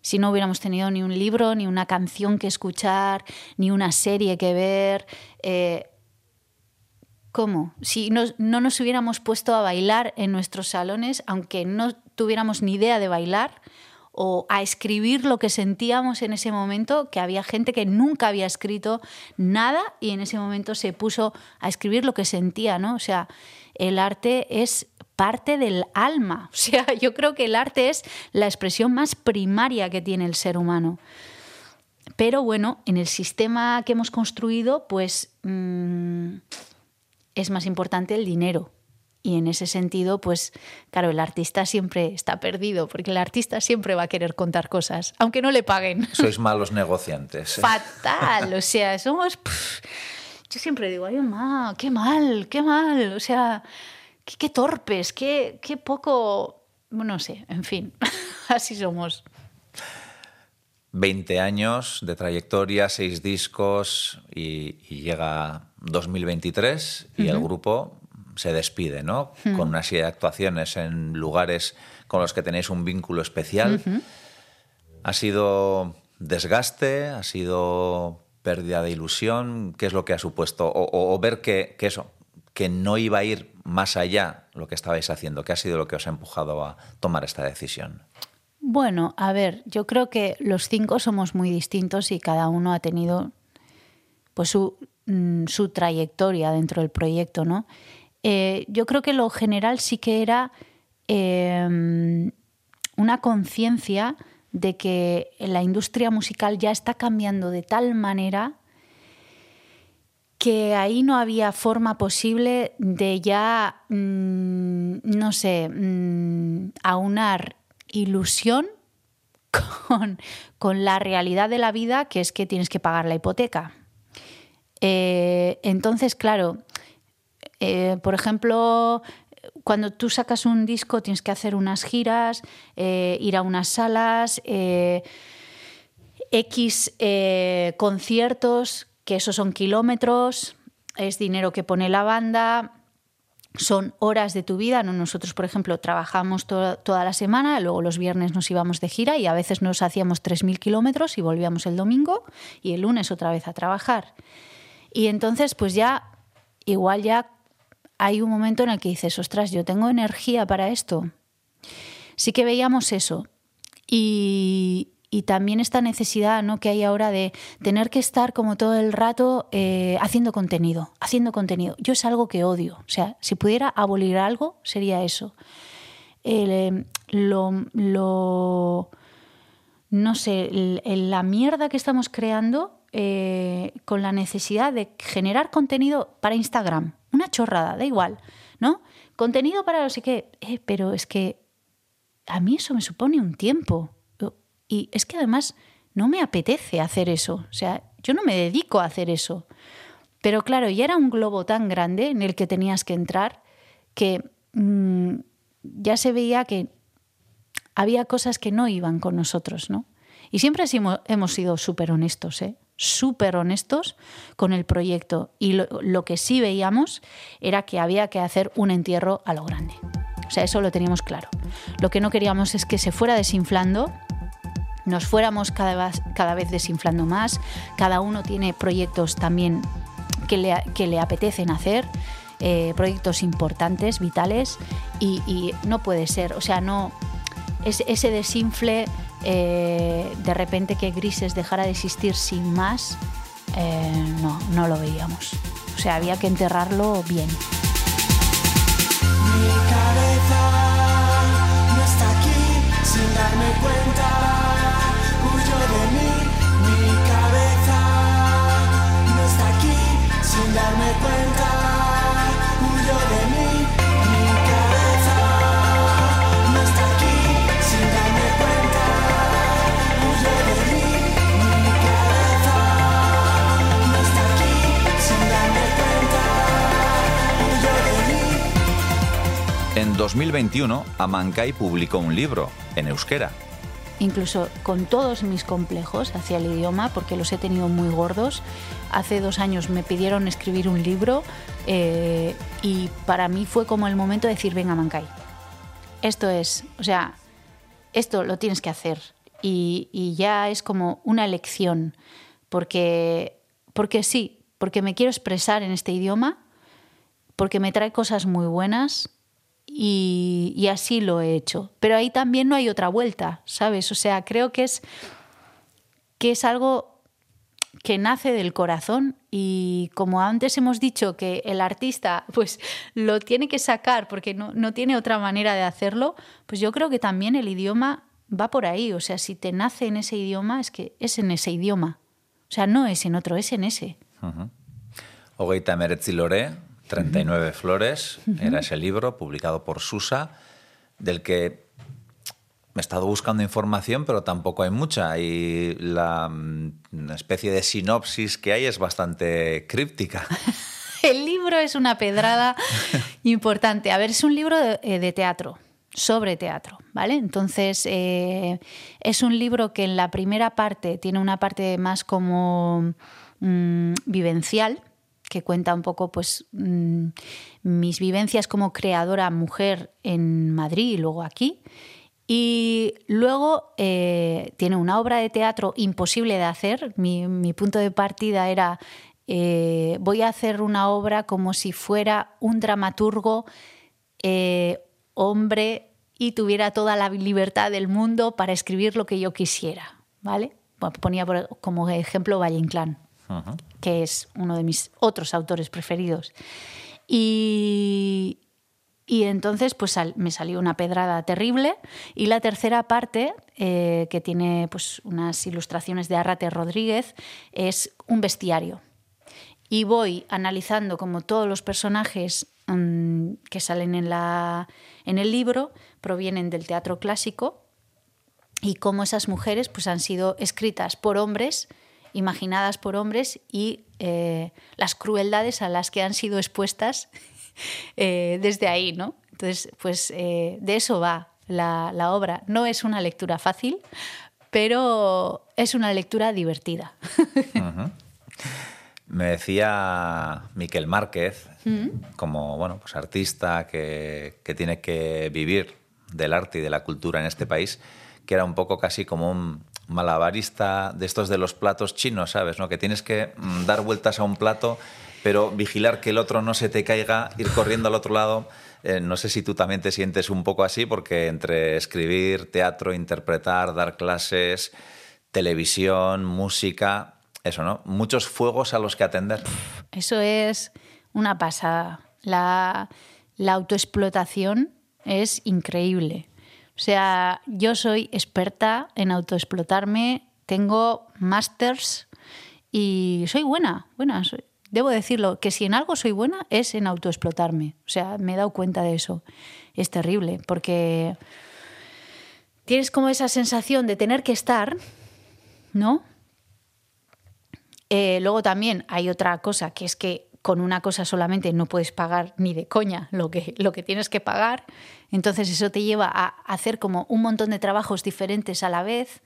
Si no hubiéramos tenido ni un libro, ni una canción que escuchar, ni una serie que ver. eh, ¿Cómo? Si nos- no nos hubiéramos puesto a bailar en nuestros salones, aunque no tuviéramos ni idea de bailar, o a escribir lo que sentíamos en ese momento, que había gente que nunca había escrito nada y en ese momento se puso a escribir lo que sentía, ¿no? O sea, el arte es parte del alma. O sea, yo creo que el arte es la expresión más primaria que tiene el ser humano. Pero bueno, en el sistema que hemos construido, pues mm, es más importante el dinero. Y en ese sentido, pues claro, el artista siempre está perdido, porque el artista siempre va a querer contar cosas, aunque no le paguen. Sois malos negociantes. Fatal, o sea, somos... pff, yo siempre digo, ay, mamá, qué mal, qué mal, o sea, qué, qué torpes, qué, qué poco... No sé, en fin, así somos. 20 años de trayectoria, 6 discos y, y llega 2023 y el grupo se despide, ¿no? Con una serie de actuaciones en lugares con los que tenéis un vínculo especial. ¿Ha sido desgaste? ¿Ha sido pérdida de ilusión? ¿Qué es lo que ha supuesto? O, o- o ver que, que eso, que no iba a ir más allá lo que estabais haciendo. ¿Qué ha sido lo que os ha empujado a tomar esta decisión? Bueno, a ver, yo creo que los cinco somos muy distintos y cada uno ha tenido pues su, mm, su trayectoria dentro del proyecto, ¿no? Eh, yo creo que lo general sí que era eh, una conciencia de que la industria musical ya está cambiando de tal manera que ahí no había forma posible de ya, mm, no sé, mm, aunar ilusión con, con la realidad de la vida, que es que tienes que pagar la hipoteca. Eh, entonces, claro, eh, por ejemplo, cuando tú sacas un disco tienes que hacer unas giras, eh, ir a unas salas, eh, X conciertos, que esos son kilómetros, es dinero que pone la banda, son horas de tu vida. ¿no? Nosotros, por ejemplo, trabajamos to- toda la semana, luego los viernes nos íbamos de gira y a veces nos hacíamos 3.000 kilómetros y volvíamos el domingo y el lunes otra vez a trabajar. Y entonces, pues ya, igual ya hay un momento en el que dices, ostras, yo tengo energía para esto. Sí que veíamos eso. Y, también esta necesidad ¿no? que hay ahora de tener que estar como todo el rato eh, haciendo contenido, haciendo contenido. Yo es algo que odio. O sea, si pudiera abolir algo, sería eso. Eh, lo, no sé, la mierda que estamos creando eh, con la necesidad de generar contenido para Instagram. Una chorrada, da igual, ¿no? Contenido para no sé qué. Eh, pero es que a mí eso me supone un tiempo. Y es que además no me apetece hacer eso. O sea, yo no me dedico a hacer eso. Pero claro, ya era un globo tan grande en el que tenías que entrar que mm, ya se veía que había cosas que no iban con nosotros, ¿no? Y siempre hemos sido súper honestos, ¿eh? Súper honestos con el proyecto. Y lo, que sí veíamos era que había que hacer un entierro a lo grande. O sea, eso lo teníamos claro. Lo que no queríamos es que se fuera desinflando nos fuéramos cada vez, cada vez desinflando más. Cada uno tiene proyectos también que le, que le apetecen hacer, eh, proyectos importantes, vitales, y, y no puede ser, o sea, no. es- ese desinfle, eh, de repente que Grises dejara de existir sin más, eh, no, no lo veíamos. O sea, había que enterrarlo bien. Mi cabeza no está aquí sin darme cuenta. En 2021, Amancay publicó un libro en euskera. incluso con todos mis complejos hacia el idioma, porque los he tenido muy gordos. Hace dos años me pidieron escribir un libro eh, y para mí fue como el momento de decir, venga, Mancay, esto es, o sea, esto lo tienes que hacer. Y, ya es como una elección, porque, porque sí, porque me quiero expresar en este idioma, porque me trae cosas muy buenas y, así lo he hecho. Pero ahí también no hay otra vuelta, ¿sabes? O sea, creo que es, que es algo que nace del corazón y como antes hemos dicho que el artista pues lo tiene que sacar porque no, no tiene otra manera de hacerlo, pues yo creo que también el idioma va por ahí. O sea, si te nace en ese idioma, es que es en ese idioma. O sea, no es en otro, es en ese. Meretzi Lore, 39 flores, era ese libro publicado por Susa, del que he estado buscando información, pero tampoco hay mucha. Y la mm, especie de sinopsis que hay es bastante críptica. El libro es una pedrada importante. A ver, es un libro de, eh, de teatro, sobre teatro, ¿vale? Entonces, eh, es un libro que en la primera parte tiene una parte más como mm, vivencial, que cuenta un poco pues mm, mis vivencias como creadora mujer en Madrid y luego aquí. Y luego eh, tiene una obra de teatro imposible de hacer. Mi, punto de partida era, eh, voy a hacer una obra como si fuera un dramaturgo eh, hombre y tuviera toda la libertad del mundo para escribir lo que yo quisiera. ¿vale? Ponía como ejemplo Valle Inclán Que es uno de mis otros autores preferidos. Y, y entonces pues me salió una pedrada terrible y la tercera parte, eh, que tiene pues unas ilustraciones de Arrate Rodríguez, es un bestiario. Y voy analizando como todos los personajes mm, que salen en, la, en el libro provienen del teatro clásico y cómo esas mujeres pues, han sido escritas por hombres, imaginadas por hombres y eh, las crueldades a las que han sido expuestas eh, desde ahí, ¿no? Entonces, pues eh, de eso va la, la obra. No es una lectura fácil, pero es una lectura divertida. Me decía Miquel Márquez, como bueno, pues artista que, que tiene que vivir del arte y de la cultura en este país, que era un poco casi como un malabarista de estos de los platos chinos, ¿sabes? ¿no? Que tienes que mm, dar vueltas a un plato, pero vigilar que el otro no se te caiga, ir corriendo al otro lado. Eh, no sé si tú también te sientes un poco así, porque entre escribir, teatro, interpretar, dar clases, televisión, música, eso, ¿no? Muchos fuegos a los que atender. Eso es una pasada. La, la autoexplotación es increíble. O sea, yo soy experta en autoexplotarme, tengo másters y soy buena, buena. soy- debo decirlo, que si en algo soy buena es en autoexplotarme. O sea, me he dado cuenta de eso. Es terrible, porque tienes como esa sensación de tener que estar, ¿no? Eh, luego también hay otra cosa, que es que con una cosa solamente no puedes pagar ni de coña lo que, lo que tienes que pagar. Entonces eso te lleva a hacer como un montón de trabajos diferentes a la vez,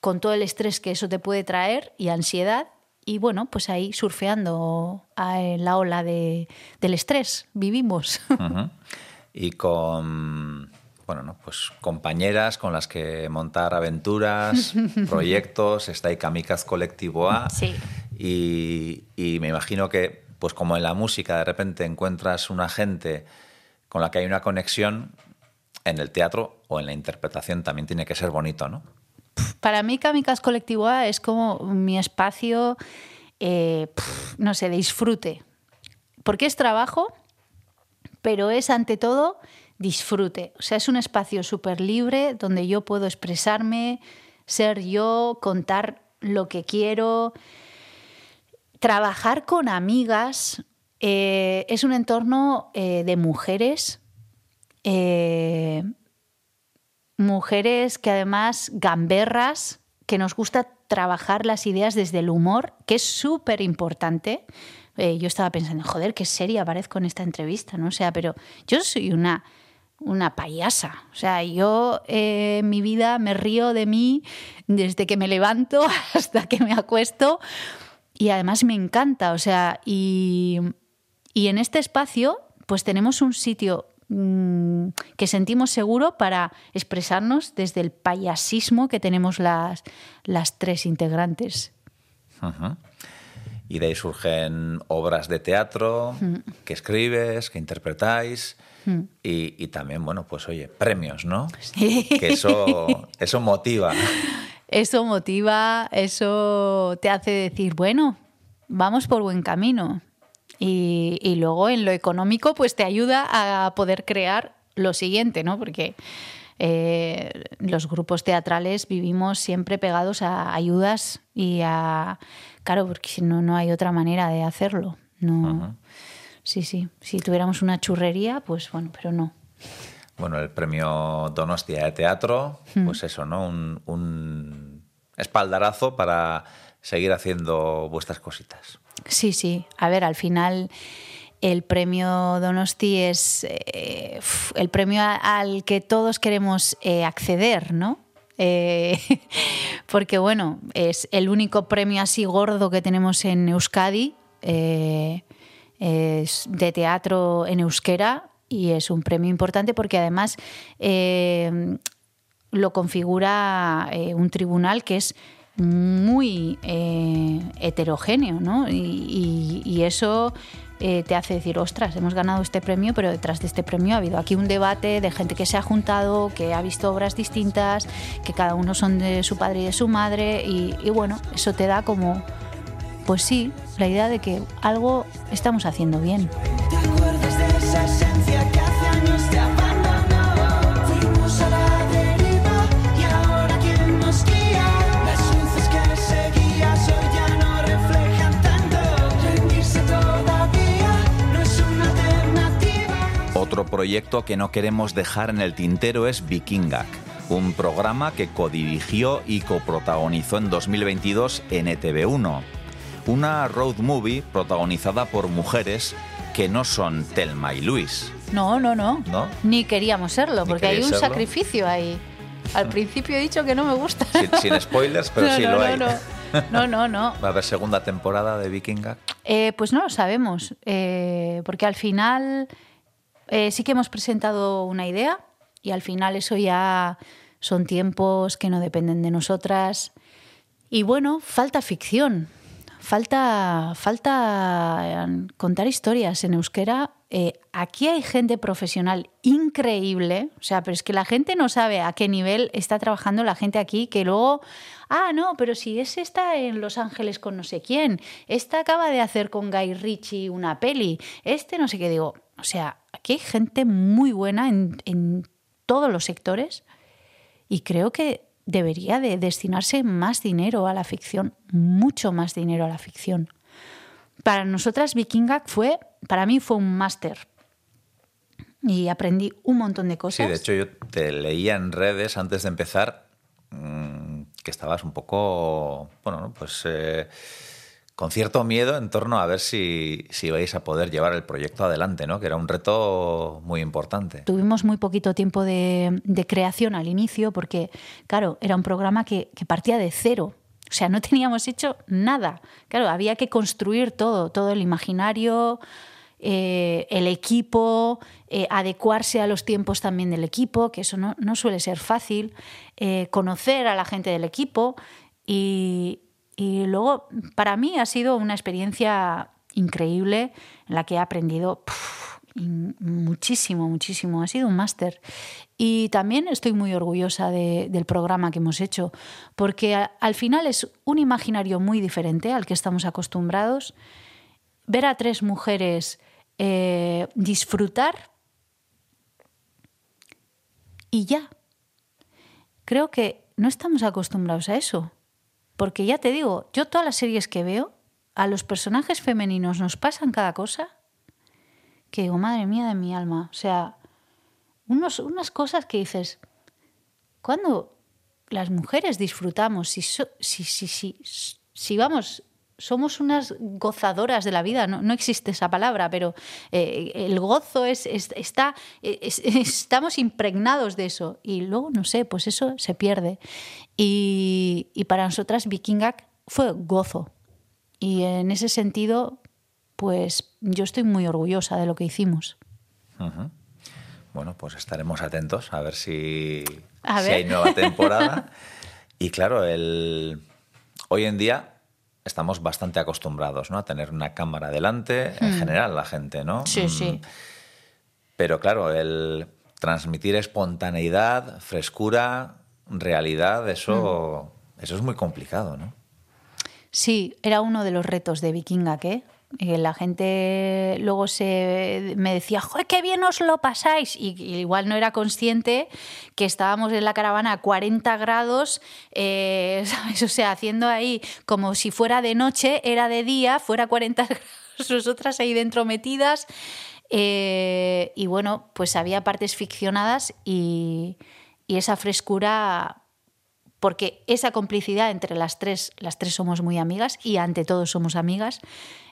con todo el estrés que eso te puede traer y ansiedad. Y bueno, pues ahí surfeando a la ola de, del estrés vivimos. Y con, bueno, ¿no? pues compañeras con las que montar aventuras, proyectos, está ahí Kamikaz Colectivo A. Sí. Y, y me imagino que, pues como en la música, de repente encuentras una gente con la que hay una conexión, en el teatro o en la interpretación también tiene que ser bonito, ¿no? Para mí, Kamikaz Colectivo A es como mi espacio, eh, no sé, disfrute. Porque es trabajo, pero es ante todo disfrute. O sea, es un espacio súper libre donde yo puedo expresarme, ser yo, contar lo que quiero, trabajar con amigas. Eh, es un entorno eh, de mujeres. eh, mujeres que además gamberras, que nos gusta trabajar las ideas desde el humor, que es súper importante. Yo estaba pensando, joder, qué seria parezco en esta entrevista, ¿no? O sea, pero yo soy una, una payasa. O sea, yo en mi vida me río de mí desde que me levanto hasta que me acuesto y además me encanta. O sea, y, y en este espacio pues tenemos un sitio mm, que sentimos seguro para expresarnos desde el payasismo que tenemos las, las tres integrantes. Y de ahí surgen obras de teatro que escribes, que interpretáis. Y, y también, bueno, pues oye, premios, ¿no? Que eso, eso motiva. Eso motiva, eso te hace decir, bueno, vamos por buen camino. Y, y luego en lo económico, pues te ayuda a poder crear lo siguiente, ¿no? Porque eh, los grupos teatrales vivimos siempre pegados a ayudas y a. Claro, porque si no, no hay otra manera de hacerlo. No. Sí, sí. Si tuviéramos una churrería, pues bueno, pero no. Bueno, el premio Donostia de Teatro, pues eso, ¿no? Un, un espaldarazo para seguir haciendo vuestras cositas. Sí, sí. A ver, al final el premio Donosti es eh, el premio al que todos queremos eh, acceder, ¿no? Eh, porque bueno, es el único premio así gordo que tenemos en Euskadi, es de teatro en euskera y es un premio importante porque además lo configura un tribunal que es muy eh, heterogéneo, ¿no? Y, eso eh, te hace decir, ostras, hemos ganado este premio, pero detrás de este premio ha habido aquí un debate de gente que se ha juntado, que ha visto obras distintas, que cada uno son de su padre y de su madre, y bueno, eso te da como, pues sí, la idea de que algo estamos haciendo bien. Proyecto que no queremos dejar en el tintero es Vikingak, un programa que codirigió y coprotagonizó en 2022 en ETV1. Una road movie protagonizada por mujeres que no son Telma y Luis. No, no, no. ¿No? Ni queríamos serlo, Ni porque hay un serlo. sacrificio ahí. Al principio he dicho que no me gusta. Sin, sin spoilers, pero No, sí no, lo no, hay. no. No, no. ¿Va a haber segunda temporada de Vikingak? Eh, pues no lo sabemos, eh, porque al final eh, sí que hemos presentado una idea y al final eso ya son tiempos que no dependen de nosotras. Y bueno, falta ficción, falta, falta eh, contar historias en euskera. Eh, aquí hay gente profesional increíble, o sea, pero es que la gente no sabe a qué nivel está trabajando la gente aquí, que luego, ah, no, pero si ese está en Los Ángeles con no sé quién, esta acaba de hacer con Guy Ritchie una peli, este no sé qué digo, o sea, aquí hay gente muy buena en, en todos los sectores y creo que debería de destinarse más dinero a la ficción, mucho más dinero a la ficción. Para nosotras Vikingak fue, para mí fue un máster y aprendí un montón de Sí, cosas. de hecho yo te leía en redes antes de empezar mm, que estabas un poco, bueno, ¿no? pues eh, con cierto miedo en torno a ver si, si vais a poder llevar el proyecto adelante, ¿no? Que era un reto muy importante. Tuvimos muy poquito tiempo de, creación al inicio porque, claro, era un programa que, que partía de cero. O sea, no teníamos hecho nada. Claro, había que construir todo, todo el imaginario, eh, el equipo, eh, adecuarse a los tiempos también del equipo, que eso no, no suele ser fácil, eh, conocer a la gente del equipo y, y luego para mí ha sido una experiencia increíble en la que he aprendido muchísimo, muchísimo. Ha sido un máster. Y también estoy muy orgullosa de- del programa que hemos hecho, porque al final es un imaginario muy diferente al que estamos acostumbrados. Ver a tres mujeres eh, disfrutar y ya. Creo que no estamos acostumbrados a eso. Porque ya te digo, yo todas las series que veo, a los personajes femeninos nos pasan cada cosa que digo, madre mía de mi alma. O sea, unos, unas cosas que dices, cuando las mujeres disfrutamos, si, so- si, si, si, si vamos, somos unas gozadoras de la vida, no, no existe esa palabra, pero eh, el gozo es, es- está, es- estamos impregnados de eso. Y luego, no sé, pues eso se pierde. Y, y para nosotras Vikingak fue gozo. Y en ese sentido, pues yo estoy muy orgullosa de lo que hicimos. Bueno, pues estaremos atentos a ver si, A si ver. hay nueva temporada. y claro, el... hoy en día estamos bastante acostumbrados ¿no? a tener una cámara delante, en general la gente, ¿no? Hmm. Sí, Mm, sí. Pero claro, el transmitir espontaneidad, frescura, realidad, eso, Hmm. eso es muy complicado, ¿no? Sí, era uno de los retos de Vikingak, ¿eh? Eh, La gente luego se me decía, ¡joder, qué bien os lo pasáis! Y, y igual no era consciente que estábamos en la caravana a 40 grados, eh, ¿sabes? O sea, haciendo ahí como si fuera de noche, era de día, fuera 40 grados, nosotras ahí dentro metidas. Eh, y bueno, pues había partes ficcionadas y, y esa frescura porque esa complicidad entre las tres, las tres somos muy amigas y ante todo somos amigas,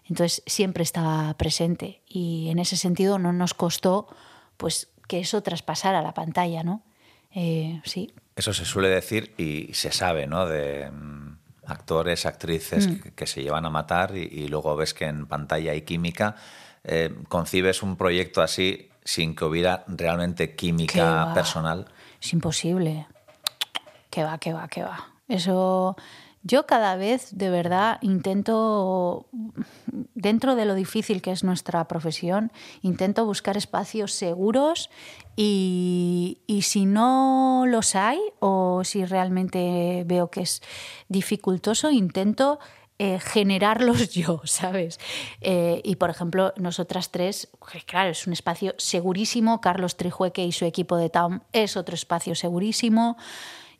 entonces siempre estaba presente y en ese sentido no nos costó pues que eso traspasara la pantalla, ¿no? Eh, sí. Eso se suele decir y se sabe, ¿no? De mm, actores, actrices Mm. que, que se llevan a matar y, y luego ves que en pantalla hay química. Eh, concibes un proyecto así sin que hubiera realmente química personal. Es imposible. Que va, que va, que va. Eso yo cada vez de verdad intento, dentro de lo difícil que es nuestra profesión, intento buscar espacios seguros y, y si no los hay o si realmente veo que es dificultoso, intento eh, generarlos yo, ¿sabes? Eh, y por ejemplo, nosotras tres, pues, claro, es un espacio segurísimo. Carlos Trijueque y su equipo de Town es otro espacio segurísimo.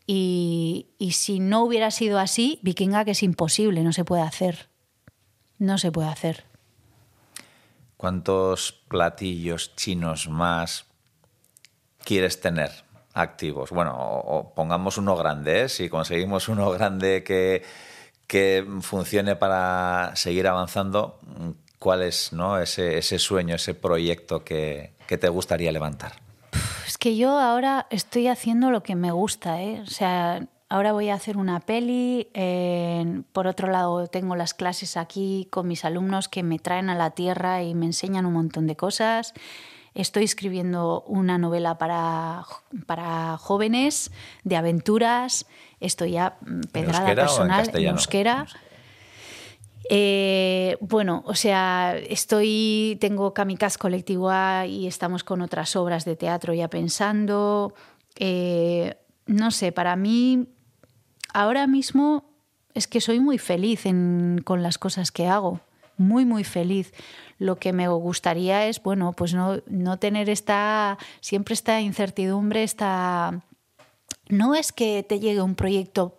Y, si no hubiera sido así, Vikinga que es imposible, no se puede hacer. No se puede hacer. ¿Cuántos platillos chinos más quieres tener activos? Bueno, o pongamos uno grande, ¿eh? si conseguimos uno grande que, que funcione para seguir avanzando, ¿cuál es ¿no? ese, ese sueño, ese proyecto que, que te gustaría levantar? Que yo ahora estoy haciendo lo que me gusta, ¿eh? O sea, ahora voy a hacer una peli. eh, por otro lado, tengo las clases aquí con mis alumnos que me traen a la tierra y me enseñan un montón de cosas. Estoy escribiendo una novela para, para jóvenes de aventuras. Esto ya mm, pedrada en personal en euskera. Eh, bueno, o sea, estoy, tengo Kamikaze Colectivo A y estamos con otras obras de teatro ya pensando. Eh, no sé, para mí ahora mismo es que soy muy feliz con las cosas que hago, muy, muy feliz. Lo que me gustaría es, bueno, pues no, no tener esta, siempre esta incertidumbre, esta... No es que te llegue un proyecto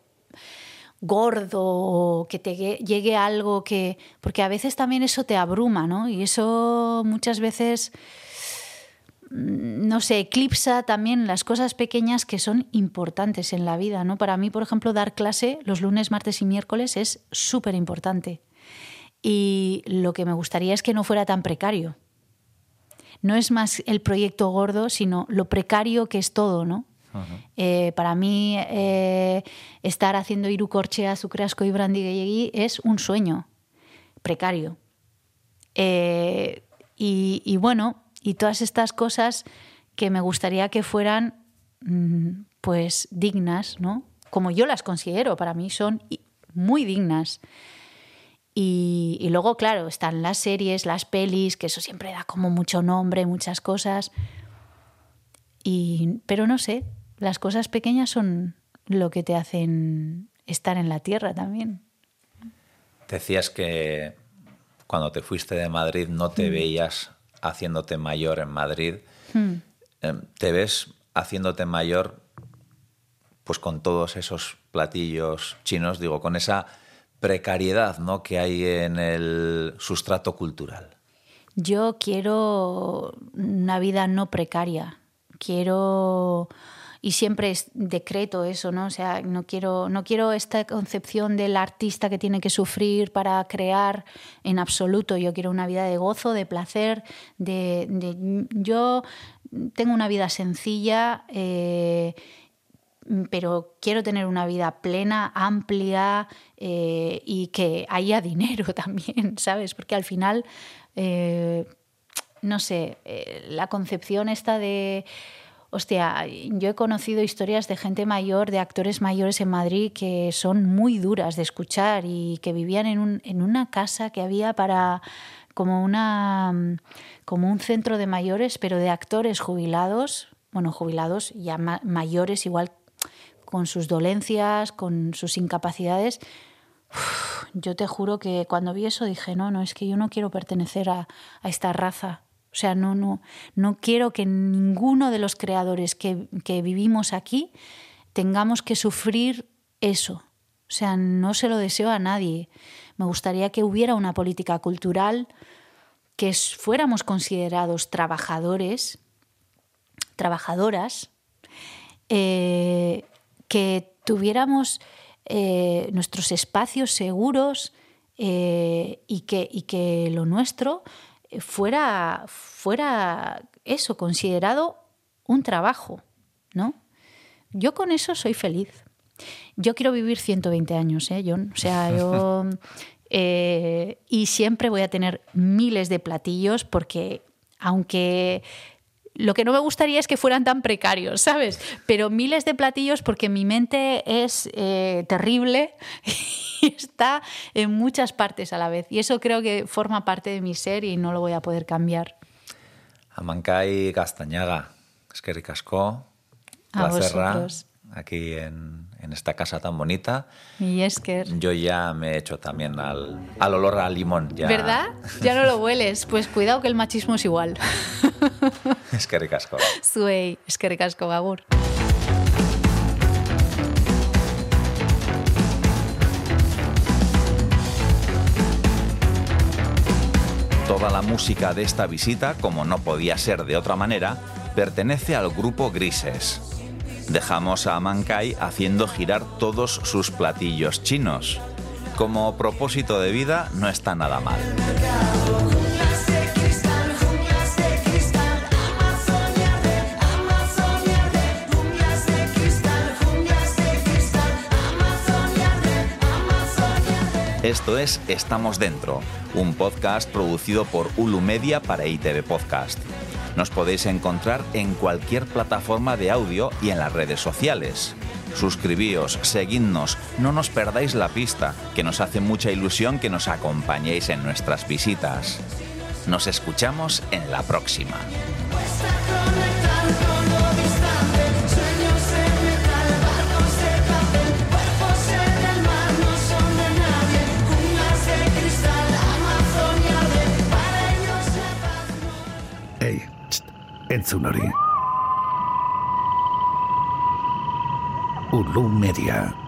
gordo o que te gue- llegue algo que... Porque a veces también eso te abruma, ¿no? Y eso muchas veces, mm, no sé, eclipsa también las cosas pequeñas que son importantes en la vida, ¿no? Para mí, por ejemplo, dar clase los lunes, martes y miércoles es súper importante. Y lo que me gustaría es que no fuera tan precario. No es más el proyecto gordo, sino lo precario que es todo, ¿no? Eh, para mí, eh, estar haciendo Irukorchea, Sucreasco y Brandy es un sueño precario. Eh, y, bueno, y todas estas cosas que me gustaría que fueran mm, pues dignas, ¿no? Como yo las considero, para mí son muy dignas. Y, y luego, claro, están las series, las pelis, que eso siempre da como mucho nombre, muchas cosas. Y, pero no sé, las cosas pequeñas son lo que te hacen estar en la tierra también. Decías que cuando te fuiste de Madrid no te veías haciéndote mayor en Madrid. Eh, ¿Te ves haciéndote mayor pues con todos esos platillos chinos, digo, con esa precariedad ¿no? que hay en el sustrato cultural? Yo quiero una vida no precaria. Quiero y siempre es decreto eso, ¿no? O sea, no quiero no quiero esta concepción del artista que tiene que sufrir para crear en absoluto. Yo quiero una vida de gozo, de placer, de, yo tengo una vida sencilla. eh, pero quiero tener una vida plena, amplia eh, y que haya dinero también, ¿sabes? Porque al final, eh, no sé, la concepción esta de... Hostia, yo he conocido historias de gente mayor, de actores mayores en Madrid que son muy duras de escuchar y que vivían en, un- en una casa que había para como una como un centro de mayores, pero de actores jubilados, bueno, jubilados ya ma- mayores igual con sus dolencias, con sus incapacidades. Yo te juro que cuando vi eso dije, no, no, es que yo no quiero pertenecer a, a esta raza. O sea, no, no, no quiero que ninguno de los creadores que, que vivimos aquí tengamos que sufrir eso. O sea, no se lo deseo a nadie. Me gustaría que hubiera una política cultural, que fuéramos considerados trabajadores, trabajadoras, eh, que tuviéramos eh, nuestros espacios seguros eh, y, que, y que lo nuestro fuera, fuera eso, considerado un trabajo, ¿no? Yo con eso soy feliz. Yo quiero vivir 120 años, ¿eh, John? O sea, yo... eh, y siempre voy a tener miles de platillos porque, aunque lo que no me gustaría es que fueran tan precarios, ¿sabes? Pero miles de platillos porque mi mente es eh, terrible y está en muchas partes a la vez. Y eso creo que forma parte de mi ser y no lo voy a poder cambiar. Amancay Gastañaga, es que ricasco, placerra, aquí en, en esta casa tan bonita. Y es que... Yo ya me he hecho también al, al olor a limón. Ya. ¿Verdad? Ya no lo hueles. Pues cuidado que el machismo es igual. Es que ricasco. Zuei, es que ricasco, Gabur. Toda la música de esta visita, como no podía ser de otra manera, pertenece al grupo Grises. Dejamos a Mankai haciendo girar todos sus platillos chinos. Como propósito de vida no está nada mal. Esto es Estamos Dentro, un podcast producido por Ulu Media para ITV Podcast. Nos podéis encontrar en cualquier plataforma de audio y en las redes sociales. Suscribíos, seguidnos, no nos perdáis la pista, que nos hace mucha ilusión que nos acompañéis en nuestras visitas. Nos escuchamos en la próxima. Entzun hori. Ulu Media.